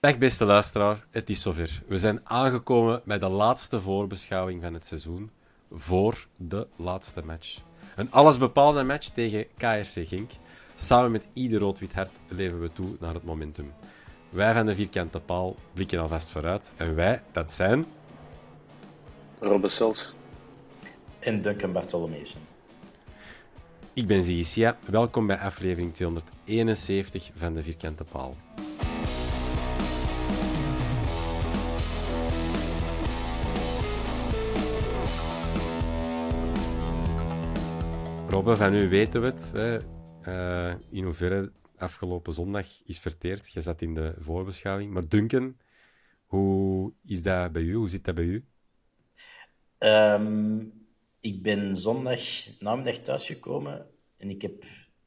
Dag beste luisteraar, het is zover. We zijn aangekomen bij de laatste voorbeschouwing van het seizoen voor de laatste match. Een allesbepalende match tegen KRC Genk. Samen met ieder rood-wit hart leven we toe naar het momentum. Wij van de vierkante paal blikken alvast vooruit. En wij, dat zijn... Robbe Sels. En Duncan Bartolomeusen. Ik ben Zigisia. Welkom bij aflevering 271 van de vierkante paal. Robbe, van u weten we het. Hè, eh, in hoeverre afgelopen zondag is verteerd. Je zat in de voorbeschouwing. Maar Duncan, hoe is dat bij u? Hoe zit dat bij u? Ehm, ik ben zondag namiddag thuisgekomen en ik heb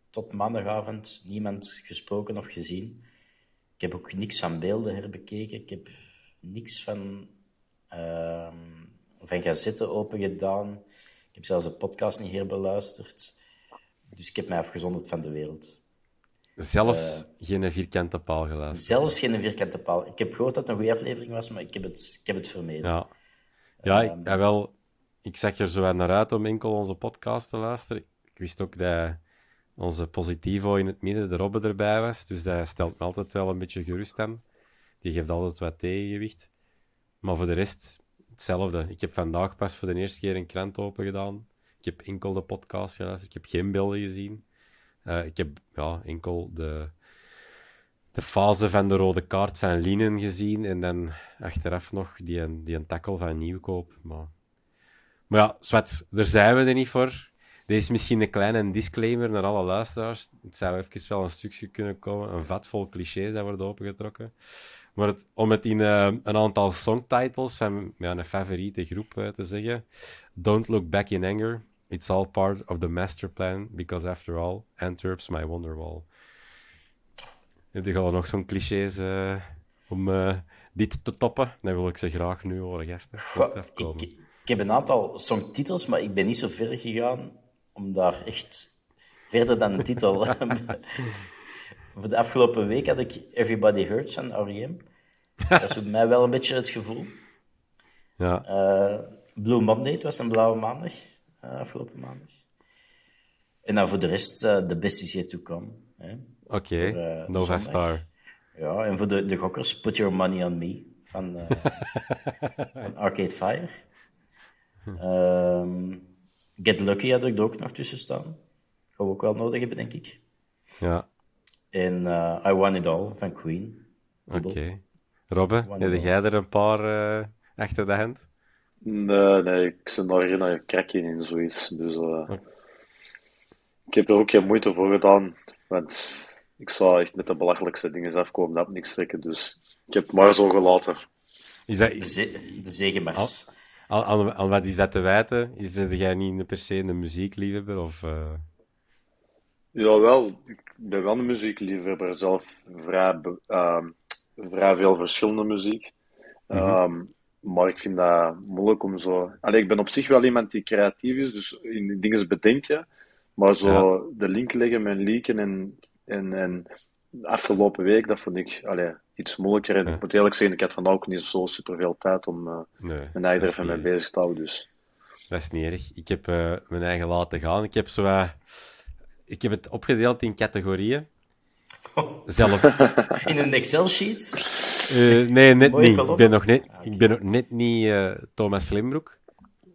tot maandagavond niemand gesproken of gezien. Ik heb ook niks van beelden herbekeken. Ik heb niks van, ehm van gazetten open gedaan. Ik heb zelfs de podcast niet herbeluisterd. Dus ik heb mij afgezonderd van de wereld. Zelfs geen vierkante paal geluisterd. Zelfs geen vierkante paal. Ik heb gehoord dat het een goede aflevering was, maar ik heb het, ik heb het vermeden. Ja, ja, ik, ja, wel, ik zag er zo naar uit om enkel onze podcast te luisteren. Ik wist ook dat onze positivo in het midden, de Robbe, erbij was. Dus dat stelt me altijd wel een beetje gerust aan. Die geeft altijd wat tegengewicht. Maar voor de rest, hetzelfde. Ik heb vandaag pas voor de eerste keer een krant open gedaan. Ik heb enkel de podcast geluisterd. Ik heb geen beelden gezien. Eh, ik heb ja, enkel de, de fase van de rode kaart van Lienen gezien. En dan achteraf nog die, die een tackle van Nieuwkoop. Maar, maar ja, zwart, daar zijn we er niet voor. Dit is misschien een kleine disclaimer naar alle luisteraars. Het zou even wel een stukje kunnen komen. Een vat vol clichés dat wordt opengetrokken. Maar het- om het in eh, een aantal songtitles van ja, een favoriete groep eh, te zeggen. Don't look back in anger. It's all part of the master plan. Because after all, Antwerp's my wonderwall. Heb je al nog zo'n clichés eh, om dit te toppen? Dan wil ik ze graag nu horen, gasten. Goh, ik, ik heb een aantal songtitels, maar ik ben niet zo ver gegaan om daar echt verder dan een titel. Voor de afgelopen week had ik Everybody Hurts van R.E.M. Dat is op mij wel een beetje het gevoel. Ja. Eh, Blue Monday, het was een blauwe maandag, eh, afgelopen maandag. En dan voor de rest, eh The Best Is Yet To Come. Oké, eh, Nova. Star. Ja, en voor de, de gokkers, Put Your Money On Me van, van Arcade Fire. Ehm, Get Lucky had ik er ook nog tussen staan. Gaan we ook wel nodig hebben, denk ik. Ja, En eh, I Want It All van Queen. oké. Dubbel. Robbe, heb jij er een paar eh, achter de hand? Nee, nee, ik zit daar geen krakje in zoiets. Dus eh, ik heb er ook geen moeite voor gedaan. Want ik zou echt met de belachelijkste dingen afkomen dat niks trekken. Dus ik heb het maar zo gelaten. Is dat, De, ze de zegenmars. Aan, aan, aan wat is dat te wijten? Is dat jij niet per se een muziekliefhebber? Of, eh, Jawel, ik ben wel een muziekliefhebber zelf. Vrij, uh, vrij veel verschillende muziek. Mm maar ik vind dat moeilijk om zo... Allee, ik ben op zich wel iemand die creatief is, dus in dingen bedenken. Maar zo de link leggen met leaken en, en, en afgelopen week, dat vond ik allee, iets moeilijker. En ik moet eerlijk zeggen, ik had vandaag ook niet zo super veel tijd om uh, nee, mijn eigen er even mee bezig te houden. Dus. Dat is niet erg. Ik heb uh, mijn eigen laten gaan. Ik heb, zo, uh, ik heb het opgedeeld in categorieën. Zelf. In een Excel-sheet? Uh, nee, net niet. Ik ben nog net, ik ben nog net niet uh, Thomas Slimbroek.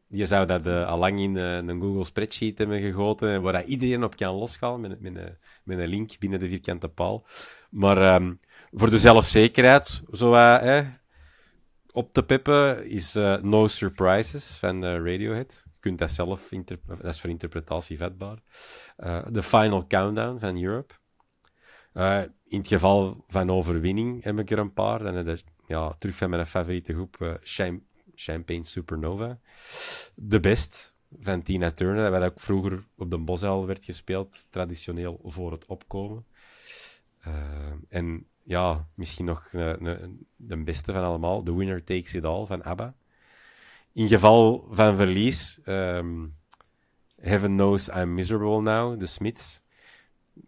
Je zou dat uh, al lang in een Google spreadsheet hebben gegoten, waar iedereen op kan losgaan met, met, een, met een link binnen de vierkante paal. Maar um, voor de zelfzekerheid, zo op te pippen, is No Surprises van Radiohead. Kunt dat zelf, dat is voor interpretatie vetbaar. The Final Countdown van Europe. Uh, in het geval van overwinning heb ik er een paar. Dan heb ja, terug van mijn favoriete groep, uh, Champagne Supernova. De Best van Tina Turner, dat ook vroeger op de Bosuil werd gespeeld, traditioneel voor het opkomen. En ja, misschien nog de beste van allemaal, The Winner Takes It All van ABBA. In geval van verlies, um, Heaven Knows I'm Miserable Now, The Smiths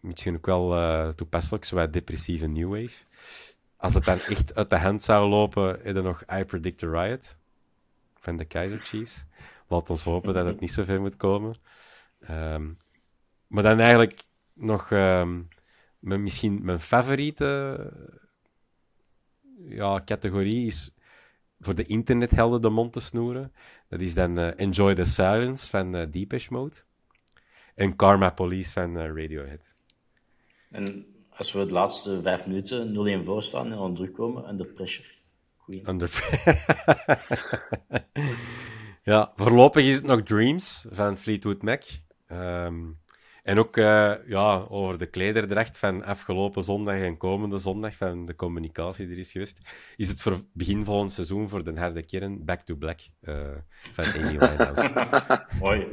misschien ook wel uh, toepasselijk, zo depressieve new wave. Als het dan echt uit de hand zou lopen, is er nog I Predict a Riot van de Kaiser Chiefs. Laat ons hopen dat het niet zo ver moet komen. Um, maar dan eigenlijk nog um, mijn, misschien mijn favoriete ja, categorie is voor de internethelden de mond te snoeren. Dat is dan uh, Enjoy the Silence van uh, Deepish Mode. En Karma Police van uh, Radiohead. En als we de laatste vijf minuten 0-1 voor staan en dan terugkomen, under pressure. Queen. Under Ja, voorlopig is het nog Dreams van Fleetwood Mac. Um, en ook uh, ja, over de klederdracht van afgelopen zondag en komende zondag van de communicatie die er is geweest, is het voor begin volgend seizoen voor de harde kern Back to Black uh, van Amy Winehouse. Mooi.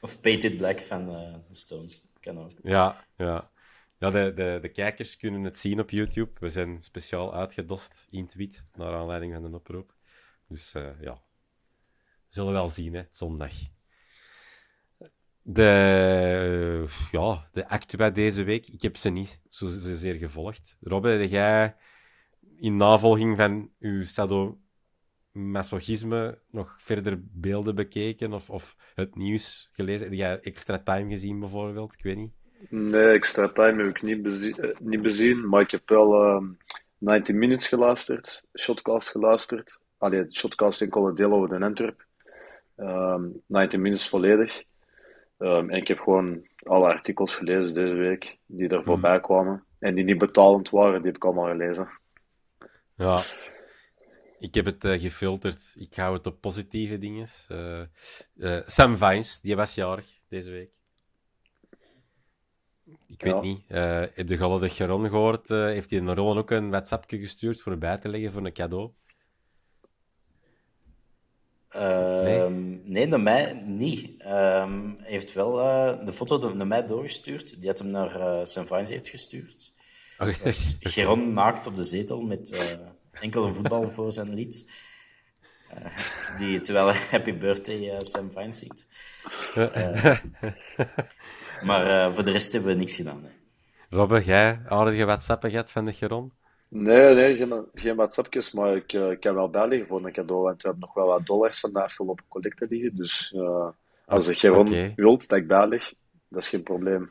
of Painted Black van uh, The Stones. Kan ook. Ja, ja. Ja, de, de, de kijkers kunnen het zien op YouTube. We zijn speciaal uitgedost in tweet, naar aanleiding van een oproep. Dus uh, ja, we zullen wel zien, hè, zondag. De, ja, de actua deze week, ik heb ze niet zozeer gevolgd. Robbe, heb jij in navolging van uw sadomasochisme nog verder beelden bekeken of, of het nieuws gelezen? Heb jij extra time gezien bijvoorbeeld? Ik weet niet. Nee, extra time heb ik niet, bezien, eh, niet bezien, maar ik heb wel uh, 90 Minutes geluisterd, Shotcast geluisterd. Allee, Shotcast deel over de Antwerp. Um, 90 Minutes volledig. Um, en ik heb gewoon alle artikels gelezen deze week die er voorbij mhm. kwamen. En die niet betalend waren, die heb ik allemaal gelezen. Ja, ik heb het uh, gefilterd. Ik hou het op positieve dingen. Uh, uh, Sam Vines, die was jarig deze week. Ik weet niet. heb de Galle de Geron gehoord? heeft hij een Roland ook een WhatsAppje gestuurd voor bij te leggen voor een cadeau? Nee? Ehm, nee, naar mij niet. Um, hij heeft wel de foto naar mij doorgestuurd. Die had hem naar uh, Sam Vines heeft gestuurd. Okay. Geron naakt op de zetel met enkel een voetbal voor zijn lied. Uh, die, terwijl Happy Birthday uh, Sam Vine ziet. Uh, maar voor de rest hebben we niks gedaan. Nee. Robbe, jij aardige WhatsAppen gehad van de Geron? Nee, nee, geen, geen WhatsAppjes, maar ik, ik heb wel bijliggen voor een cadeau. En we hebben nog wel wat dollars van de afgelopen collecte liggen. Dus als de Geron okay. wilt dat ik bijlig, dat is geen probleem.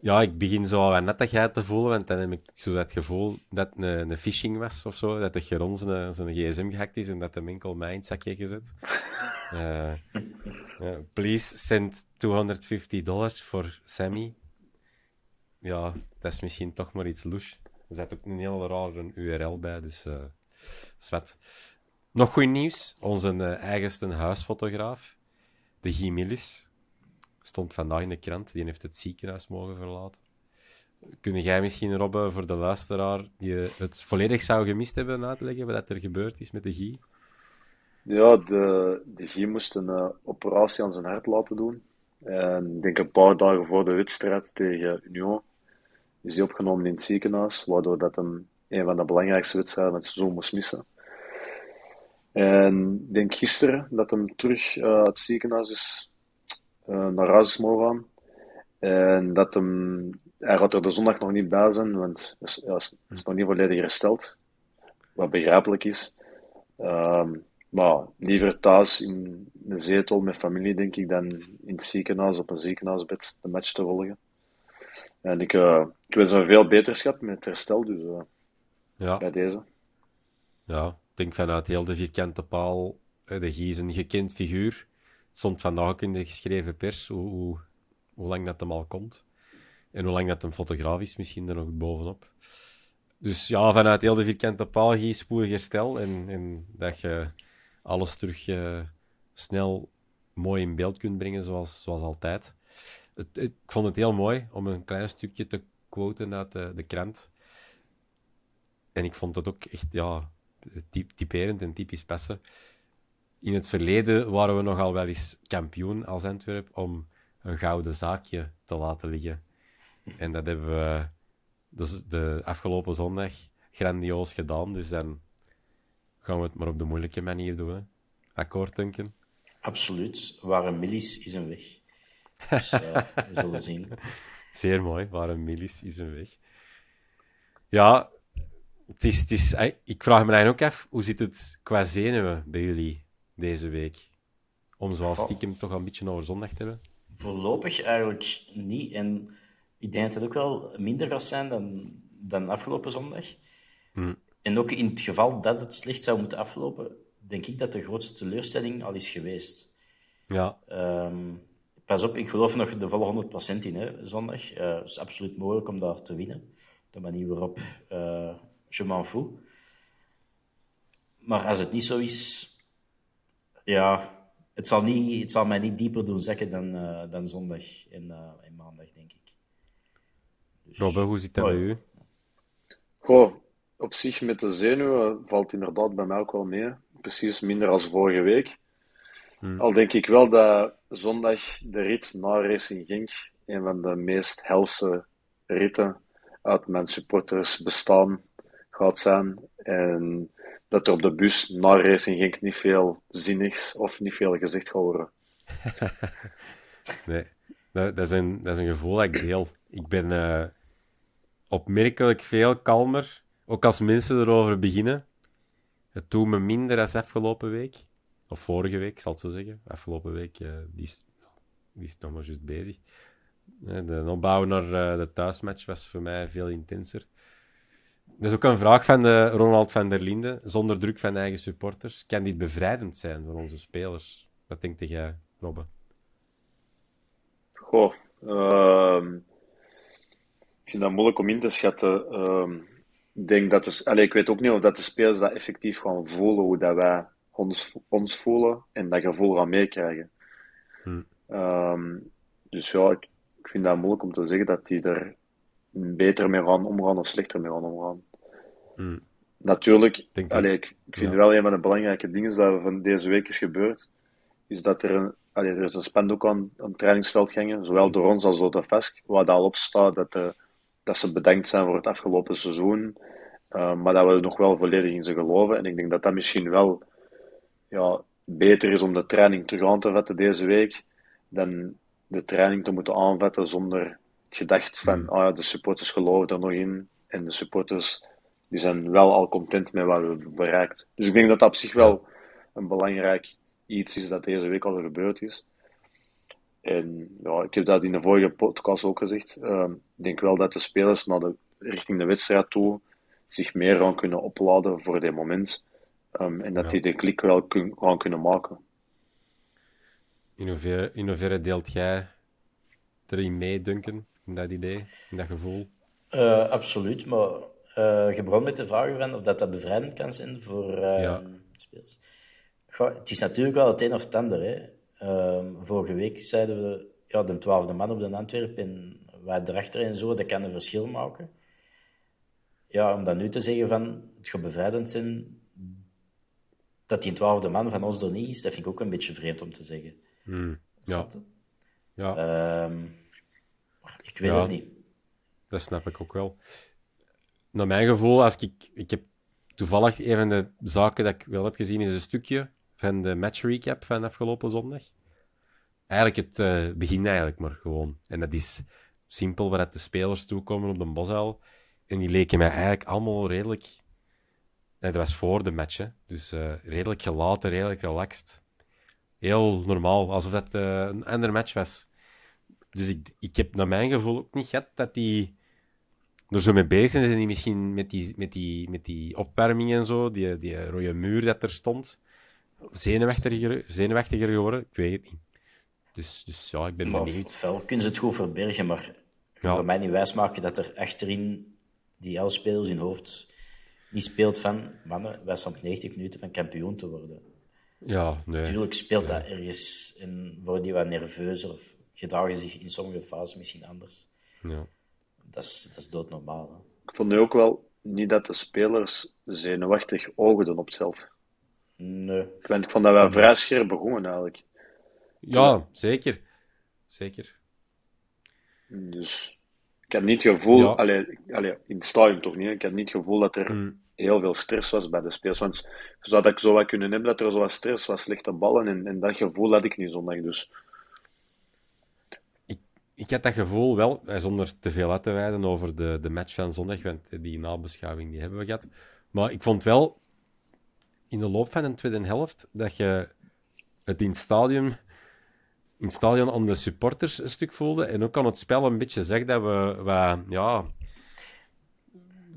Ja, ik begin zo wat nettigheid te voelen, want dan heb ik zo het gevoel dat het een, een phishing was of zo, dat de Geron zijn, zijn gsm gehackt is en dat de enkel mij in het zakje gezet. uh, uh, please send 250 dollars voor Sammy. Ja, dat is misschien toch maar iets louche. Er zit ook een heel rare URL bij, dus uh, zwet. Nog goed nieuws. Onze eigenste huisfotograaf, de Gimilis, Stond vandaag in de krant, die heeft het ziekenhuis mogen verlaten. Kun jij misschien, Robbe, voor de luisteraar die het volledig zou gemist hebben, uitleggen wat er gebeurd is met de Guy? Ja, de, de Guy moest een uh, operatie aan zijn hart laten doen. En ik denk een paar dagen voor de wedstrijd tegen Union is hij opgenomen in het ziekenhuis, waardoor dat hem een van de belangrijkste wedstrijden zo moest missen. En ik denk gisteren dat hem terug uh, uit het ziekenhuis is uh, naar huis is mogen gaan. En dat hem, hij gaat er de zondag nog niet bij zijn, want hij is, is, nog niet volledig hersteld. Wat begrijpelijk is. Um, maar liever thuis in een zetel met familie, denk ik, dan in het ziekenhuis op een ziekenhuisbed de match te volgen. En ik, uh, ik wens een veel beter schat met herstel, dus uh, ja. bij deze. Ja, ik denk vanuit heel de vierkante paal, de Gies een gekend figuur. Het stond vandaag ook in de geschreven pers hoe, hoe, hoe lang dat hem al komt. En hoe lang dat een fotograaf is, misschien er nog bovenop. Dus ja, vanuit heel de vierkante paal, Gies, spoedig herstel. En, en dat je alles terug uh, snel mooi in beeld kunt brengen, zoals, zoals altijd. Het, ik vond het heel mooi om een klein stukje te quoten uit de, de krant. En ik vond het ook echt ja, typerend en typisch passen. In het verleden waren we nogal wel eens kampioen als Antwerp om een gouden zaakje te laten liggen. En dat hebben we dus de afgelopen zondag grandioos gedaan. Dus dan gaan we het maar op de moeilijke manier doen. Hè. Akkoord, denken? Absoluut. Waar een millis is een weg. Dus uh, we zullen zien. Zeer mooi. Waar een millis is een weg. Ja, het is, het is, ik vraag me eigenlijk ook af, hoe zit het qua zenuwen bij jullie deze week? Om zoals stiekem toch een beetje over zondag te hebben? Voorlopig eigenlijk niet. En ik denk dat het ook wel minder gaat zijn dan, dan afgelopen zondag. Hmm. En ook in het geval dat het slecht zou moeten aflopen, denk ik dat de grootste teleurstelling al is geweest. Ja. Um, pas op, ik geloof nog de volle 100% in, hè, zondag. Uh, het is absoluut mogelijk om daar te winnen. De manier waarop uh, je m'en fous. Maar als het niet zo is, ja, het zal, niet, het zal mij niet dieper doen zakken dan, uh, dan zondag en, en maandag, denk ik. Dus, Robbe, hoe zit dat bij u? Goh, op zich met de zenuwen valt inderdaad bij mij ook wel mee. Precies minder als vorige week. Hmm. Al denk ik wel dat zondag de rit naar Racing Genk een van de meest helse ritten uit mijn supporters bestaan gaat zijn. En dat er op de bus naar Racing Genk niet veel zinnigs of niet veel gezegd gaat worden. nee, dat, is een, dat is een gevoel dat ik deel. Ik ben uh, opmerkelijk veel kalmer ook als mensen erover beginnen, het doet me minder dan afgelopen week. Of vorige week, zal ik zo zeggen. Afgelopen week, uh, die, is, die nog maar juist bezig. Eh, de opbouw naar uh, de thuismatch was voor mij veel intenser. Er is ook een vraag van de Ronald van der Linde. Zonder druk van eigen supporters. Kan dit bevrijdend zijn voor onze spelers? Wat denkt jij, Robbe? Goh, uh, ik vind dat moeilijk om in te schatten. Uh, ik denk dat is, allez, ik weet ook niet of dat de spelers dat effectief gaan voelen, hoe dat wij ons, ons voelen en dat gevoel gaan meekrijgen. Hmm. Um, dus ja, ik, ik, vind dat moeilijk om te zeggen dat die er beter mee gaan omgaan of slechter mee gaan omgaan. Hmm. Natuurlijk, denk ik, ik vind ja. wel een van de belangrijke dingen dat van deze week is gebeurd, is dat er een, allez, er is een spandoek aan, aan het trainingsveld gangen, zowel door ons als door de FESC, waar dat al op staat dat de dat ze bedankt zijn voor het afgelopen seizoen. Uh, maar dat we nog wel volledig in ze geloven. En ik denk dat dat misschien wel ja, beter is om de training terug aan te vetten deze week. Dan de training te moeten aanvetten zonder het gedacht van oh ja, de supporters geloven er nog in. En de supporters die zijn wel al content met wat we hebben bereikt. Dus ik denk dat dat op zich wel een belangrijk iets is dat deze week al gebeurd is. En ja, ik heb dat in de vorige podcast ook gezegd. Uh, ik denk wel dat de spelers naar de, richting de wedstrijd toe zich meer gaan kunnen opladen voor dit moment. Um, en dat ja. die de klik wel kun, gaan kunnen maken. In hoeverre, in hoeverre deelt jij erin mee, Duncan, in dat idee, in dat gevoel? Uh, absoluut, maar uh, je begon met de vraag van of dat, dat bevrijdend kan zijn voor uh, ja. spelers. Goh, het is natuurlijk wel het een of het ander. Hè. Um, vorige week zeiden we, ja, de twaalfde man op de Antwerpen en wij erachter en zo, dat kan een verschil maken. Ja, om dan nu te zeggen van, het gaat bevrijdend zijn dat die twaalfde man van ons er niet is, dat vind ik ook een beetje vreemd om te zeggen. Mm, ja. Ja. Ehm, ik weet Ja. het niet. Dat snap ik ook wel. Naar mijn gevoel, als ik, ik heb toevallig een van de zaken dat ik wel heb gezien, is een stukje van de match recap van afgelopen zondag. Eigenlijk het eh, begin eigenlijk maar gewoon. En dat is simpel, waar de spelers toekomen op de bosuil. En die leken mij eigenlijk allemaal redelijk... Nee, dat was voor de match, hè. Dus eh, redelijk gelaten, redelijk relaxed. Heel normaal, alsof het eh, een andere match was. Dus ik, ik heb naar mijn gevoel ook niet gehad dat die er zo mee bezig zijn. Zijn die misschien met die, met die, met die opwarming en zo, die, die rode muur dat er stond, zenuwachtiger, zenuwachtiger geworden? Ik weet het niet. Dus, dus ja, ik ben Maar benieuwd. ofwel kunnen ze het goed verbergen, maar Ja. voor mij niet wijsmaken dat er achterin die elf spelers in hoofd niet speelt van, mannen, wij staan op 90 minuten van kampioen te worden. Ja, nee. Natuurlijk speelt dat ergens en worden die wat nerveuzer of gedragen zich in sommige fases misschien anders. Ja. Dat is, dat is doodnormaal. Hè. Ik vond nu ook wel niet dat de spelers zenuwachtig oogden op het veld. Nee. Ik, ik vond dat wel vrij scherp begonnen eigenlijk. ja, zeker. Zeker. Dus ik had niet het gevoel, Ja. allee, allee, in het stadion toch niet, ik had niet het gevoel dat er Mm. heel veel stress was bij de spelers. Want zou dat zo wat kunnen hebben dat er zo wat stress was, slechte ballen en, en dat gevoel had ik niet zondag. Dus Ik had dat gevoel wel, eh, zonder te veel uit te wijden over de, de match van zondag, want die nabeschouwing die hebben we gehad. Maar ik vond wel, in de loop van de tweede helft, dat je het in het stadion, in het stadion aan de supporters een stuk voelde. En ook aan het spel een beetje zegt dat we, wat, ja,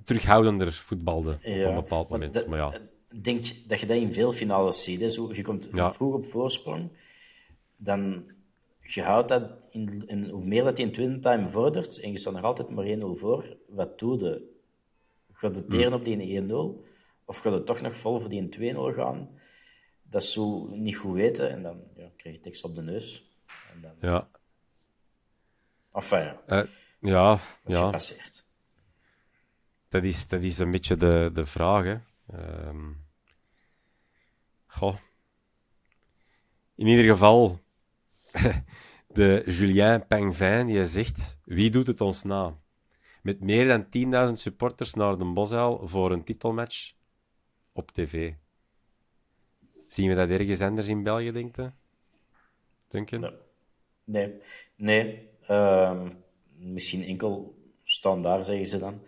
terughoudender voetbalden op een bepaald moment. maar ja, Ik denk dat je dat in veel finales ziet. Hè. Zo, je komt Ja. vroeg op voorsprong, dan je houdt dat in, in, hoe meer dat je in twin time vordert en je staat nog altijd maar 1-0 voor, wat doe je? Gaat het teren op die 1-0 of gaat het toch nog vol voor die 2-0 gaan? Dat is zo niet goed weten en dan ja, krijg je tekst op de neus. En dan, ja, enfin, ja, Eh, ja, dat is ja. gepasseerd. Dat is, dat is een beetje de, de vraag. Hè. Ehm, goh. In ieder geval, de Julien Pangvin die zegt: Wie doet het ons na? Met meer dan 10.000 supporters naar de Bosuil voor een titelmatch op tv. Zien we dat ergens anders in België, u? Duncan? Nee. Nee, nee. Ehm, misschien enkel standaard zeggen ze dan.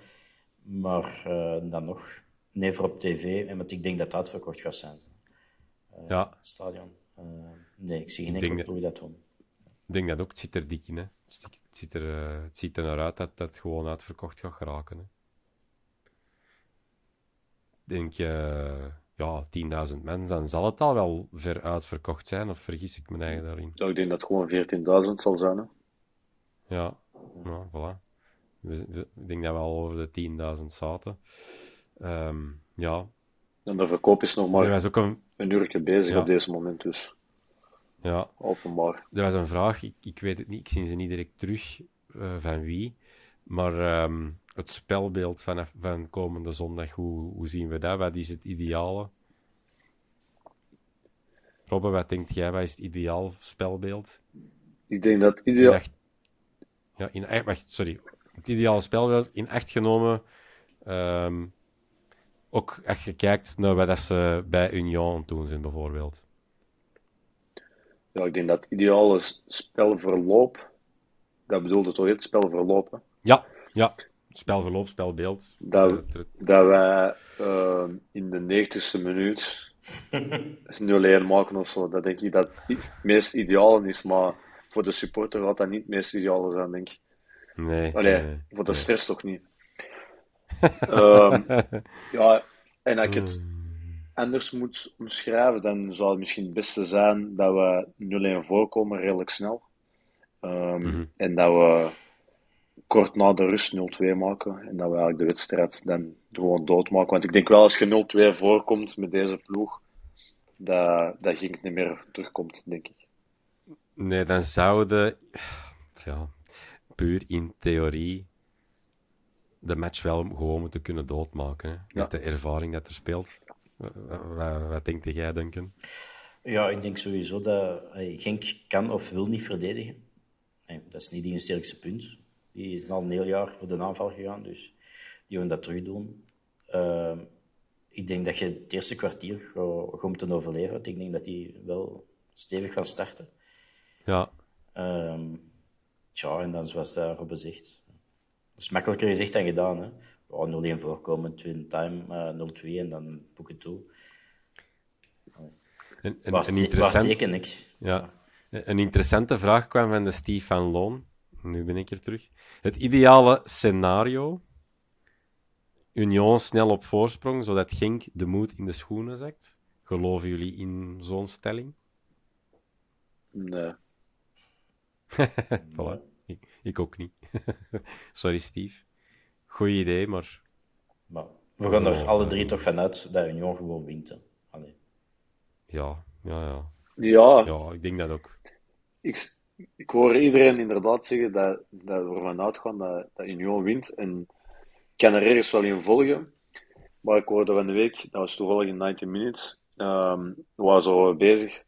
Maar eh, dan nog. Nee, voor op tv. En want ik denk dat dat uitverkocht gaat zijn. Ja, Het stadion. Eh, nee, ik zie geen enkel ploeg dat doen. ik denk dat ook. Het zit er dik in. Hè. Het, ziet er, eh, het ziet er naar uit dat dat gewoon uitverkocht gaat geraken. Hè. Denk je, ja, 10.000 mensen, dan zal het al wel ver uitverkocht zijn, of vergis ik me eigen daarin? ja, ik denk dat het gewoon 14.000 zal zijn. Hè. Ja, ja voilà. Ik denk dat we al over de 10.000 zaten. Ehm, ja, En de verkoop is nog maar ook een, een uurtje bezig Ja. op deze moment, dus ja, openbaar. Er was een vraag, ik, ik weet het niet, ik zie ze niet direct terug eh, van wie. Maar ehm, het spelbeeld vanaf van komende zondag, hoe, hoe zien we dat? Wat is het ideale? Robbe, wat denkt jij? Wat is het ideaal spelbeeld? Ik denk dat In ideaal... acht, ja, in acht, wacht, sorry. Het ideale spelbeeld in acht genomen. ehm, ook als je kijkt naar wat ze bij Union doen zijn, bijvoorbeeld. Ja, ik denk dat het ideale spelverloop, dat bedoelde toch het spelverloop, hè? Ja, ja. Spelverloop, spelbeeld. Dat, Eh, dat wij eh, in de 90ste minuut 0-1 maken of zo. Dat denk ik dat het meest ideale is, maar voor de supporter gaat dat niet het meest ideale zijn, denk ik. Nee. Allee, nee, voor de nee. stress toch niet. Ehm, ja, en als ik het anders moet omschrijven, dan zou het misschien het beste zijn dat we 0-1 voorkomen redelijk snel. Ehm, En dat we kort na de rust 0-2 maken. En dat we eigenlijk de wedstrijd dan gewoon doodmaken. Want ik denk wel, als je 0-2 voorkomt met deze ploeg, dat, dat niet meer terugkomt, denk ik. Nee, dan zouden, ja, puur in theorie, de match wel gewoon moeten kunnen doodmaken. Hè? Met de ervaring dat er speelt. Wat, wat, wat denk jij, Duncan? Ja, ik denk sowieso dat eh, Genk kan of wil niet verdedigen. nee, dat is niet hun sterkste punt. Die is al een heel jaar voor de aanval gegaan, dus die gaan dat terug doen. Ehm, ik denk dat je het eerste kwartier gaat, moeten overleven. Ik denk dat die wel stevig gaan starten. Ja. Um, tja, en dan zoals daar op zegt. Dat is makkelijker gezegd dan gedaan. Hè? Ja, 0-1 voorkomen, twin time, uh, 0-2 en dan boeken toe. Een, een, waar, een interessant... teken ik? Ja. Een interessante vraag kwam van de Steve van Loon. Nu ben ik er terug. Het ideale scenario. Union snel op voorsprong, zodat Genk de moed in de schoenen zakt. Geloven jullie in zo'n stelling? Nee. voilà. Ik, ik, ook niet. Sorry, Steve. Goeie idee, maar... maar we gaan er alle drie toch vanuit dat Union gewoon wint. Allee. Ja, ja, ja. Ja. Ja, ik denk dat ook. Ik, ik hoor iedereen inderdaad zeggen dat, dat we ervan uitgaan dat, dat Union wint. En ik kan er ergens wel in volgen. Maar ik hoorde van de week, dat was toevallig in 90 minutes, um, was zo bezig.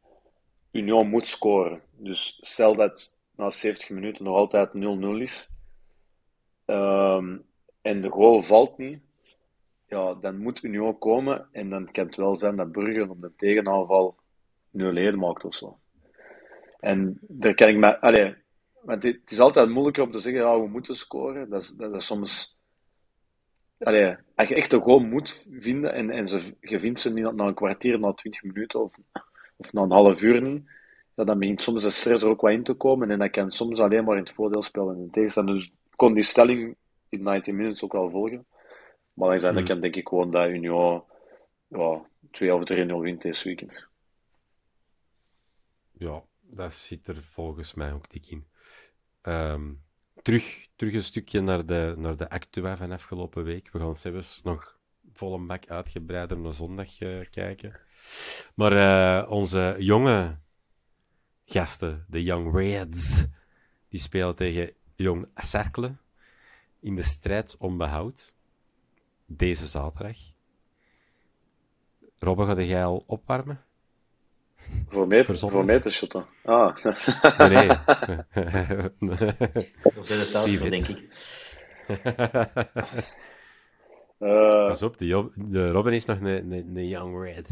Union moet scoren. Dus stel dat na 70 minuten nog altijd 0-0 is. Um, en de goal valt niet. Ja, dan moet Union komen. En dan kan het wel zijn dat Brugge op de tegenaanval 0-1 maakt of zo. En daar kan ik me. Allee, het, het is altijd moeilijker om te zeggen, ja, we moeten scoren. Dat is, dat is soms. Allee, als je echt een goal moet vinden en, en ze, je vindt ze niet na een kwartier, na 20 minuten of, of na een half uur niet, ja, dan begint soms de stress er ook wat in te komen en dat kan soms alleen maar in het voordeel spelen. En tegenstander dus kon die stelling in 90 minutes ook wel volgen. Maar uiteindelijk hmm. denk ik gewoon dat Union ja, 2 of 3-0 wint deze weekend. Ja, dat zit er volgens mij ook dik in. Um, terug, terug een stukje naar de, naar de Actua van afgelopen week. We gaan zelfs nog vol een bak uitgebreider naar zondag uh, kijken. Maar uh, onze jonge gasten, de Young Reds, die spelen tegen Jong Cercle in de strijd om behoud. Deze zaterdag. Robbe, ga jij al opwarmen? Voor mij, voor mij te shotten. Ah. Nee. Daar zijn het thuis voor, denk ik. uh, Pas op, de, de Robin is nog een, een, een young red.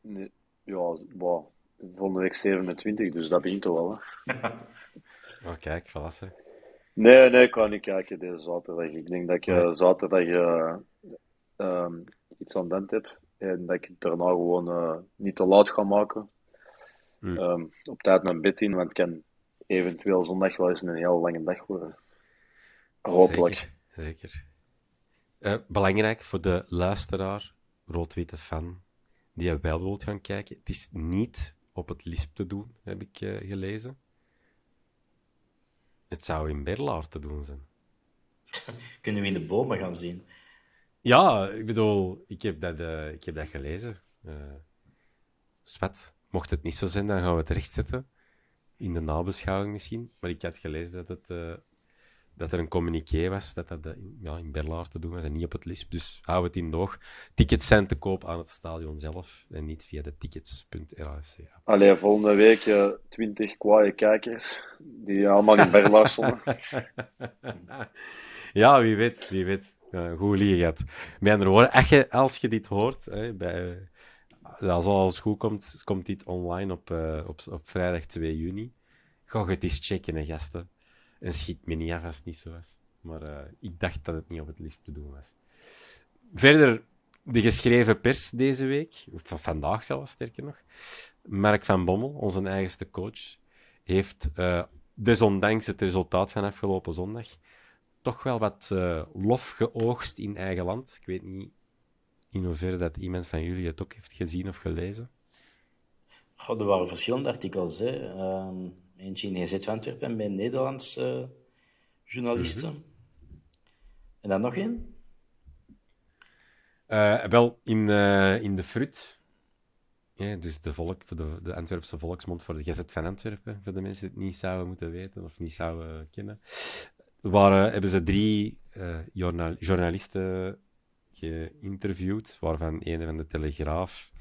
Nee, ja, wow. volgende week 27, dus dat begint toch wel. Hè. oh, kijk, voilà. Nee, nee, ik kan niet kijken deze zaterdag. Ik denk dat ik uh, zaterdag uh, um, iets aan den heb. En dat ik het daarna gewoon uh, niet te laat ga maken. Hmm. Um, op tijd mijn bed in, want het kan eventueel zondag wel eens een heel lange dag worden. Hopelijk. Zeker. zeker. belangrijk voor de luisteraar, rood-witte fan, die je wel wilt gaan kijken. Het is niet op het LISP te doen, heb ik gelezen. Het zou in Berlaar te doen zijn. Kunnen we in de bomen gaan zien? Ja, ik bedoel, ik heb dat, uh, ik heb dat gelezen. Uh, mocht het niet zo zijn, dan gaan we het rechtzetten. In de nabeschouwing misschien. Maar ik had gelezen dat, het, uh, dat er een communiqué was dat dat ja, in Berlaar te doen was en niet op het LISP. Dus hou het in de oog. Tickets zijn te koop aan het stadion zelf en niet via de tickets.rafc. Allee, volgende week 20 kwaaie kijkers die allemaal in Berlaar stonden. ja, wie weet, wie weet. Uh, goed liegen Met andere woorden, als je, dit hoort, hè, bij, als alles goed komt, komt dit online op, uh, op, op vrijdag 2 juni. Ga het eens checken, hè, gasten. En schiet me niet af als het niet zo was. Maar ik dacht dat het niet op het liefst te doen was. Verder, de geschreven pers deze week, of vandaag zelfs, sterker nog. Mark van Bommel, onze eigenste coach, heeft desondanks het resultaat van afgelopen zondag toch wel wat uh, lof geoogst in eigen land. Ik weet niet in hoeverre dat iemand van jullie het ook heeft gezien of gelezen. Goh, er waren verschillende artikels. Hè. Uh, eentje in GZ Antwerpen bij Nederlandse journalisten. Mm -hmm. En dan nog één? Uh, wel, in, uh, in de Frut. Ja, dus de, volk, de, de Antwerpse volksmond voor de GZ van Antwerpen, voor de mensen die het niet zouden moeten weten of niet zouden kennen waren, hebben ze drie uh, journal journalisten geïnterviewd, waarvan een van de Telegraaf,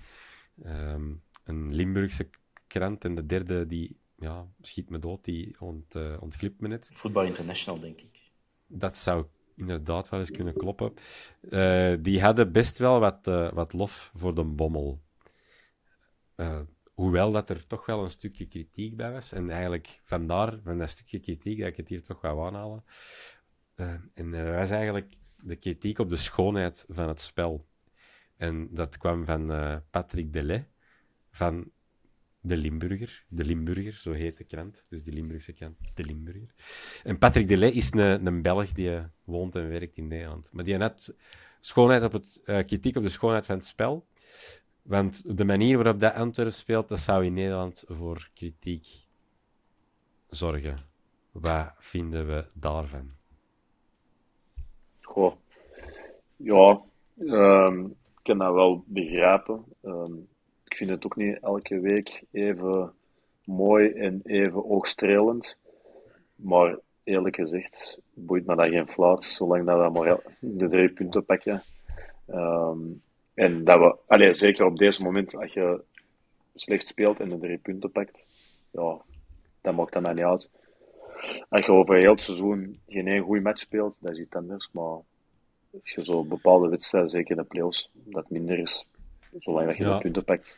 um, een Limburgse krant en de derde die ja, schiet me dood, die ont, uh, ontglipt me net. Voetbal International, denk ik. Dat zou inderdaad wel eens kunnen kloppen. Uh, die hadden best wel wat, wat lof voor de bommel. Hoewel dat er toch wel een stukje kritiek bij was. En eigenlijk vandaar, van dat stukje kritiek, dat ik het hier toch wel aanhalen. en dat was eigenlijk de kritiek op de schoonheid van het spel. En dat kwam van Patrick Delay, van de Limburger. De Limburger, zo heet de krant. Dus de Limburgse krant, De Limburger. En Patrick Delay is een, een Belg die woont en werkt in Nederland. Maar die had schoonheid op het, uh, kritiek op de schoonheid van het spel. Want de manier waarop dat Antwerpen speelt, dat zou in Nederland voor kritiek zorgen. Wat vinden we daarvan? Goh. Ja, um, ik kan dat wel begrijpen. Um, ik vind het ook niet elke week even mooi en even oogstrelend. Maar eerlijk gezegd, boeit me dat geen fluit, zolang dat we maar de drie punten pakken. Um, en dat we, allez, zeker op deze moment, als je slecht speelt en de drie punten pakt, ja, dan maakt dat mij niet uit. Als je over heel het seizoen geen één goede match speelt, dat is iets anders. Maar als je zo bepaalde wedstrijden, zeker in de playoffs, dat minder is, zolang dat je de punten pakt.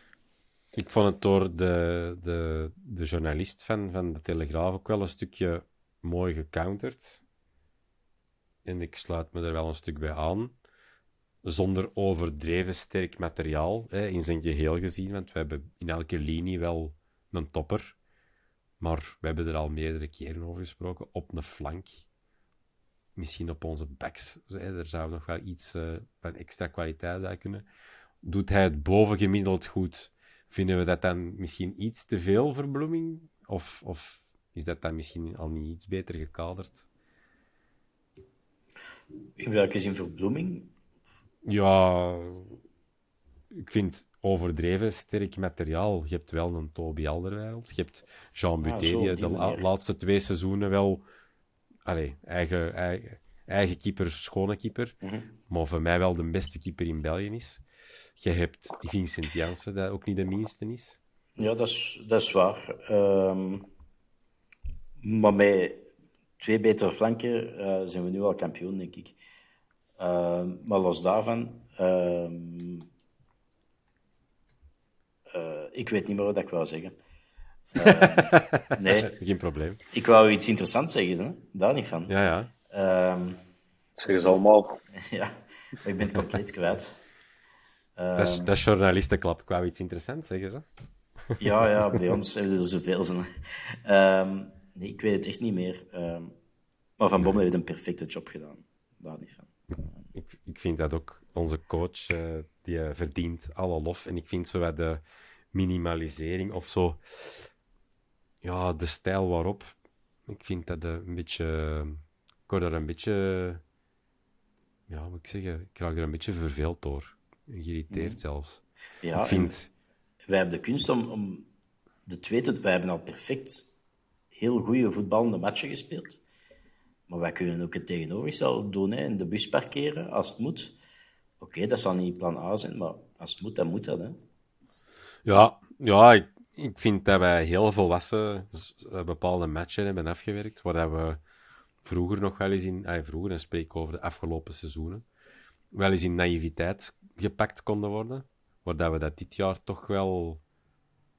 Ik vond het door de, de, de journalist van, van de Telegraaf ook wel een stukje mooi gecounterd. En ik sluit me er wel een stuk bij aan. Zonder overdreven sterk materiaal hè, in zijn geheel gezien. Want we hebben in elke linie wel een topper. Maar we hebben er al meerdere keren over gesproken. Op een flank. Misschien op onze backs. Er zou nog wel iets van extra kwaliteit bij kunnen. Doet hij het bovengemiddeld goed? Vinden we dat dan misschien iets te veel verbloeming? Of, of is dat dan misschien al niet iets beter gekaderd? In welke zin verbloeming? Ja, ik vind overdreven sterk materiaal. Je hebt wel een Toby Alderweireld. Je hebt Jean ah, Buté, die de laatste twee seizoenen wel... Allee, eigen, eigen, eigen keeper, schone keeper. Mhm. Maar voor mij wel de beste keeper in België is. Je hebt Vincent Janssen, dat ook niet de minste is. Ja, dat is, dat is waar. Um, maar met twee betere flanken uh, zijn we nu al kampioen, denk ik. Uh, maar los daarvan... Uh, ik weet niet meer wat ik wou zeggen. nee. Geen probleem. Ik wou iets interessants zeggen, hè? daar niet van. Ja, ja. Um, zeg het allemaal. ja, ik ben het compleet kwijt. Um, dat, is, dat is journalistenklap. Ik wou iets interessants zeggen ze. ja, ja, bij ons hebben er zoveel. Um, nee, ik weet het echt niet meer. Um, maar Van Bommel heeft een perfecte job gedaan. Daar niet van. Ik, ik vind dat ook onze coach, uh, die uh, verdient alle lof. En ik vind zo de minimalisering of zo, ja, de stijl waarop, ik vind dat een beetje, ik word er een beetje, ja, moet ik zeggen, ik raak er een beetje verveeld door. Geïrriteerd mm. zelfs. Ja, ik vind... wij hebben de kunst om, om de twee te... Wij hebben al perfect heel goede voetballende matchen gespeeld. Maar wij kunnen ook het tegenovergestelde doen. Hè. In de bus parkeren, als het moet. Oké, dat zal niet plan A zijn, maar als het moet, dan moet dat. Hè. Ja, ja ik, ik vind dat wij heel volwassen eh, bepaalde matchen hebben afgewerkt, waar we vroeger nog wel eens in... Ah, vroeger, en spreek over de afgelopen seizoenen, wel eens in naïviteit gepakt konden worden. Waar we dat dit jaar toch wel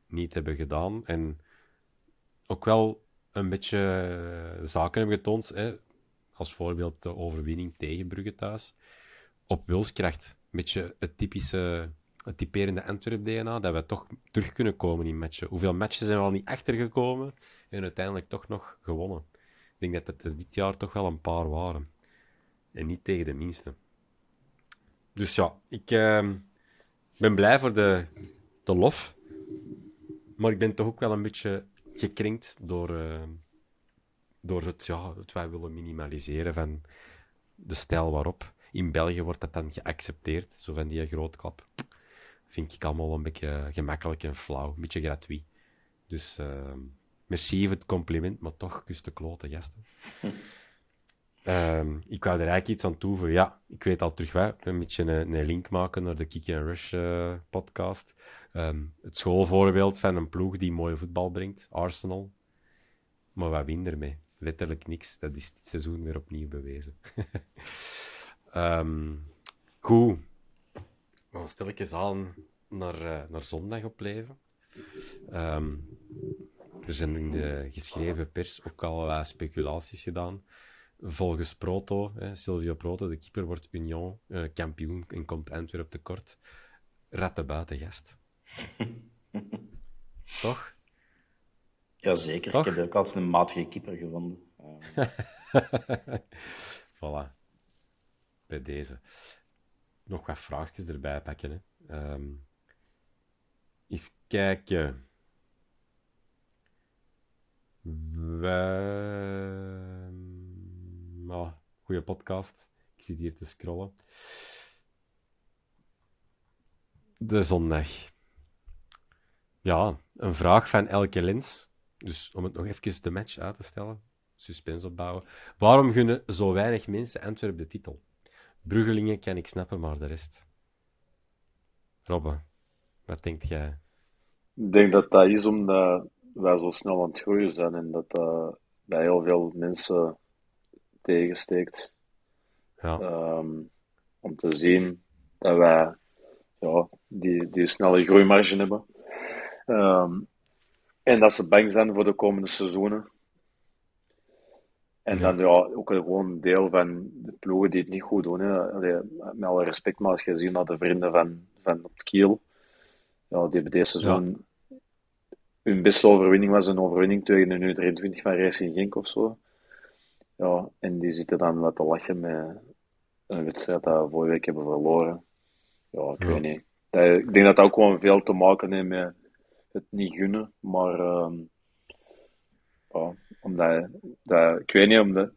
niet hebben gedaan. En ook wel een beetje eh, zaken hebben getoond. Hè. Als voorbeeld de overwinning tegen Brugge thuis. Op wilskracht. Een beetje het typische, het typerende Antwerp-DNA. Dat we toch terug kunnen komen in matchen. Hoeveel matches zijn we al niet achtergekomen en uiteindelijk toch nog gewonnen. Ik denk dat het er dit jaar toch wel een paar waren. En niet tegen de minste. Dus ja, ik uh, ben blij voor de, de lof. Maar ik ben toch ook wel een beetje gekrenkt door, uh, door het, ja, het wij willen minimaliseren van de stijl waarop. In België wordt dat dan geaccepteerd, zo van die grootklap. Vind ik allemaal een beetje gemakkelijk en flauw, een beetje gratuit. Dus uh, merci voor het compliment, maar toch kus de klote gasten. Um, ik wou er eigenlijk iets aan toevoegen. Ja, ik weet al terug wel. Een beetje een, een link maken naar de Kick and Rush uh, podcast. Ehm, het schoolvoorbeeld van een ploeg die mooi voetbal brengt, Arsenal. Maar wat wint ermee? Letterlijk niks. Dat is dit seizoen weer opnieuw bewezen. um, goed. Dan stel ik aan naar, uh, naar zondag op leven. Um, er zijn in de geschreven pers ook al speculaties gedaan. Volgens Proto, Silvio Proto, de keeper, wordt Union uh, kampioen en komt Antwerp tekort. Rat de buitengast. Toch? Jazeker, Toch? ik heb ook altijd een matige keeper gevonden. Voilà. Bij deze. Nog wat vraagjes erbij pakken. Hè. Um, eens kijken. Oh, goede podcast. Ik zit hier te scrollen. De zondag. Ja, een vraag van Elke Lens. Dus om het nog even de match uit te stellen, suspense opbouwen. Waarom gunnen zo weinig mensen Antwerpen de titel? Bruggelingen kan ik snappen, maar de rest. Robbe, wat denkt jij? Ik denk dat dat is omdat wij zo snel aan het groeien zijn en dat dat bij heel veel mensen tegensteekt. Ja. Um, om te zien dat wij ja, die, die snelle groeimarge hebben. Um, en dat ze bang zijn voor de komende seizoenen. En dan ja, ook gewoon een deel van de ploegen die het niet goed doen. Hè. Allee, met alle respect, maar als je ziet naar de vrienden van, van op Kiel, ja, die hebben deze seizoen ja. hun beste overwinning was een overwinning tegen de U23 van Racing Genk of zo. Ja, en die zitten dan wat te lachen met een wedstrijd dat we vorige week hebben verloren. Ja, ik ja. weet niet. Dat, ik denk dat dat ook gewoon veel te maken heeft met het niet gunnen, maar ja, omdat, dat, ik weet niet, omdat,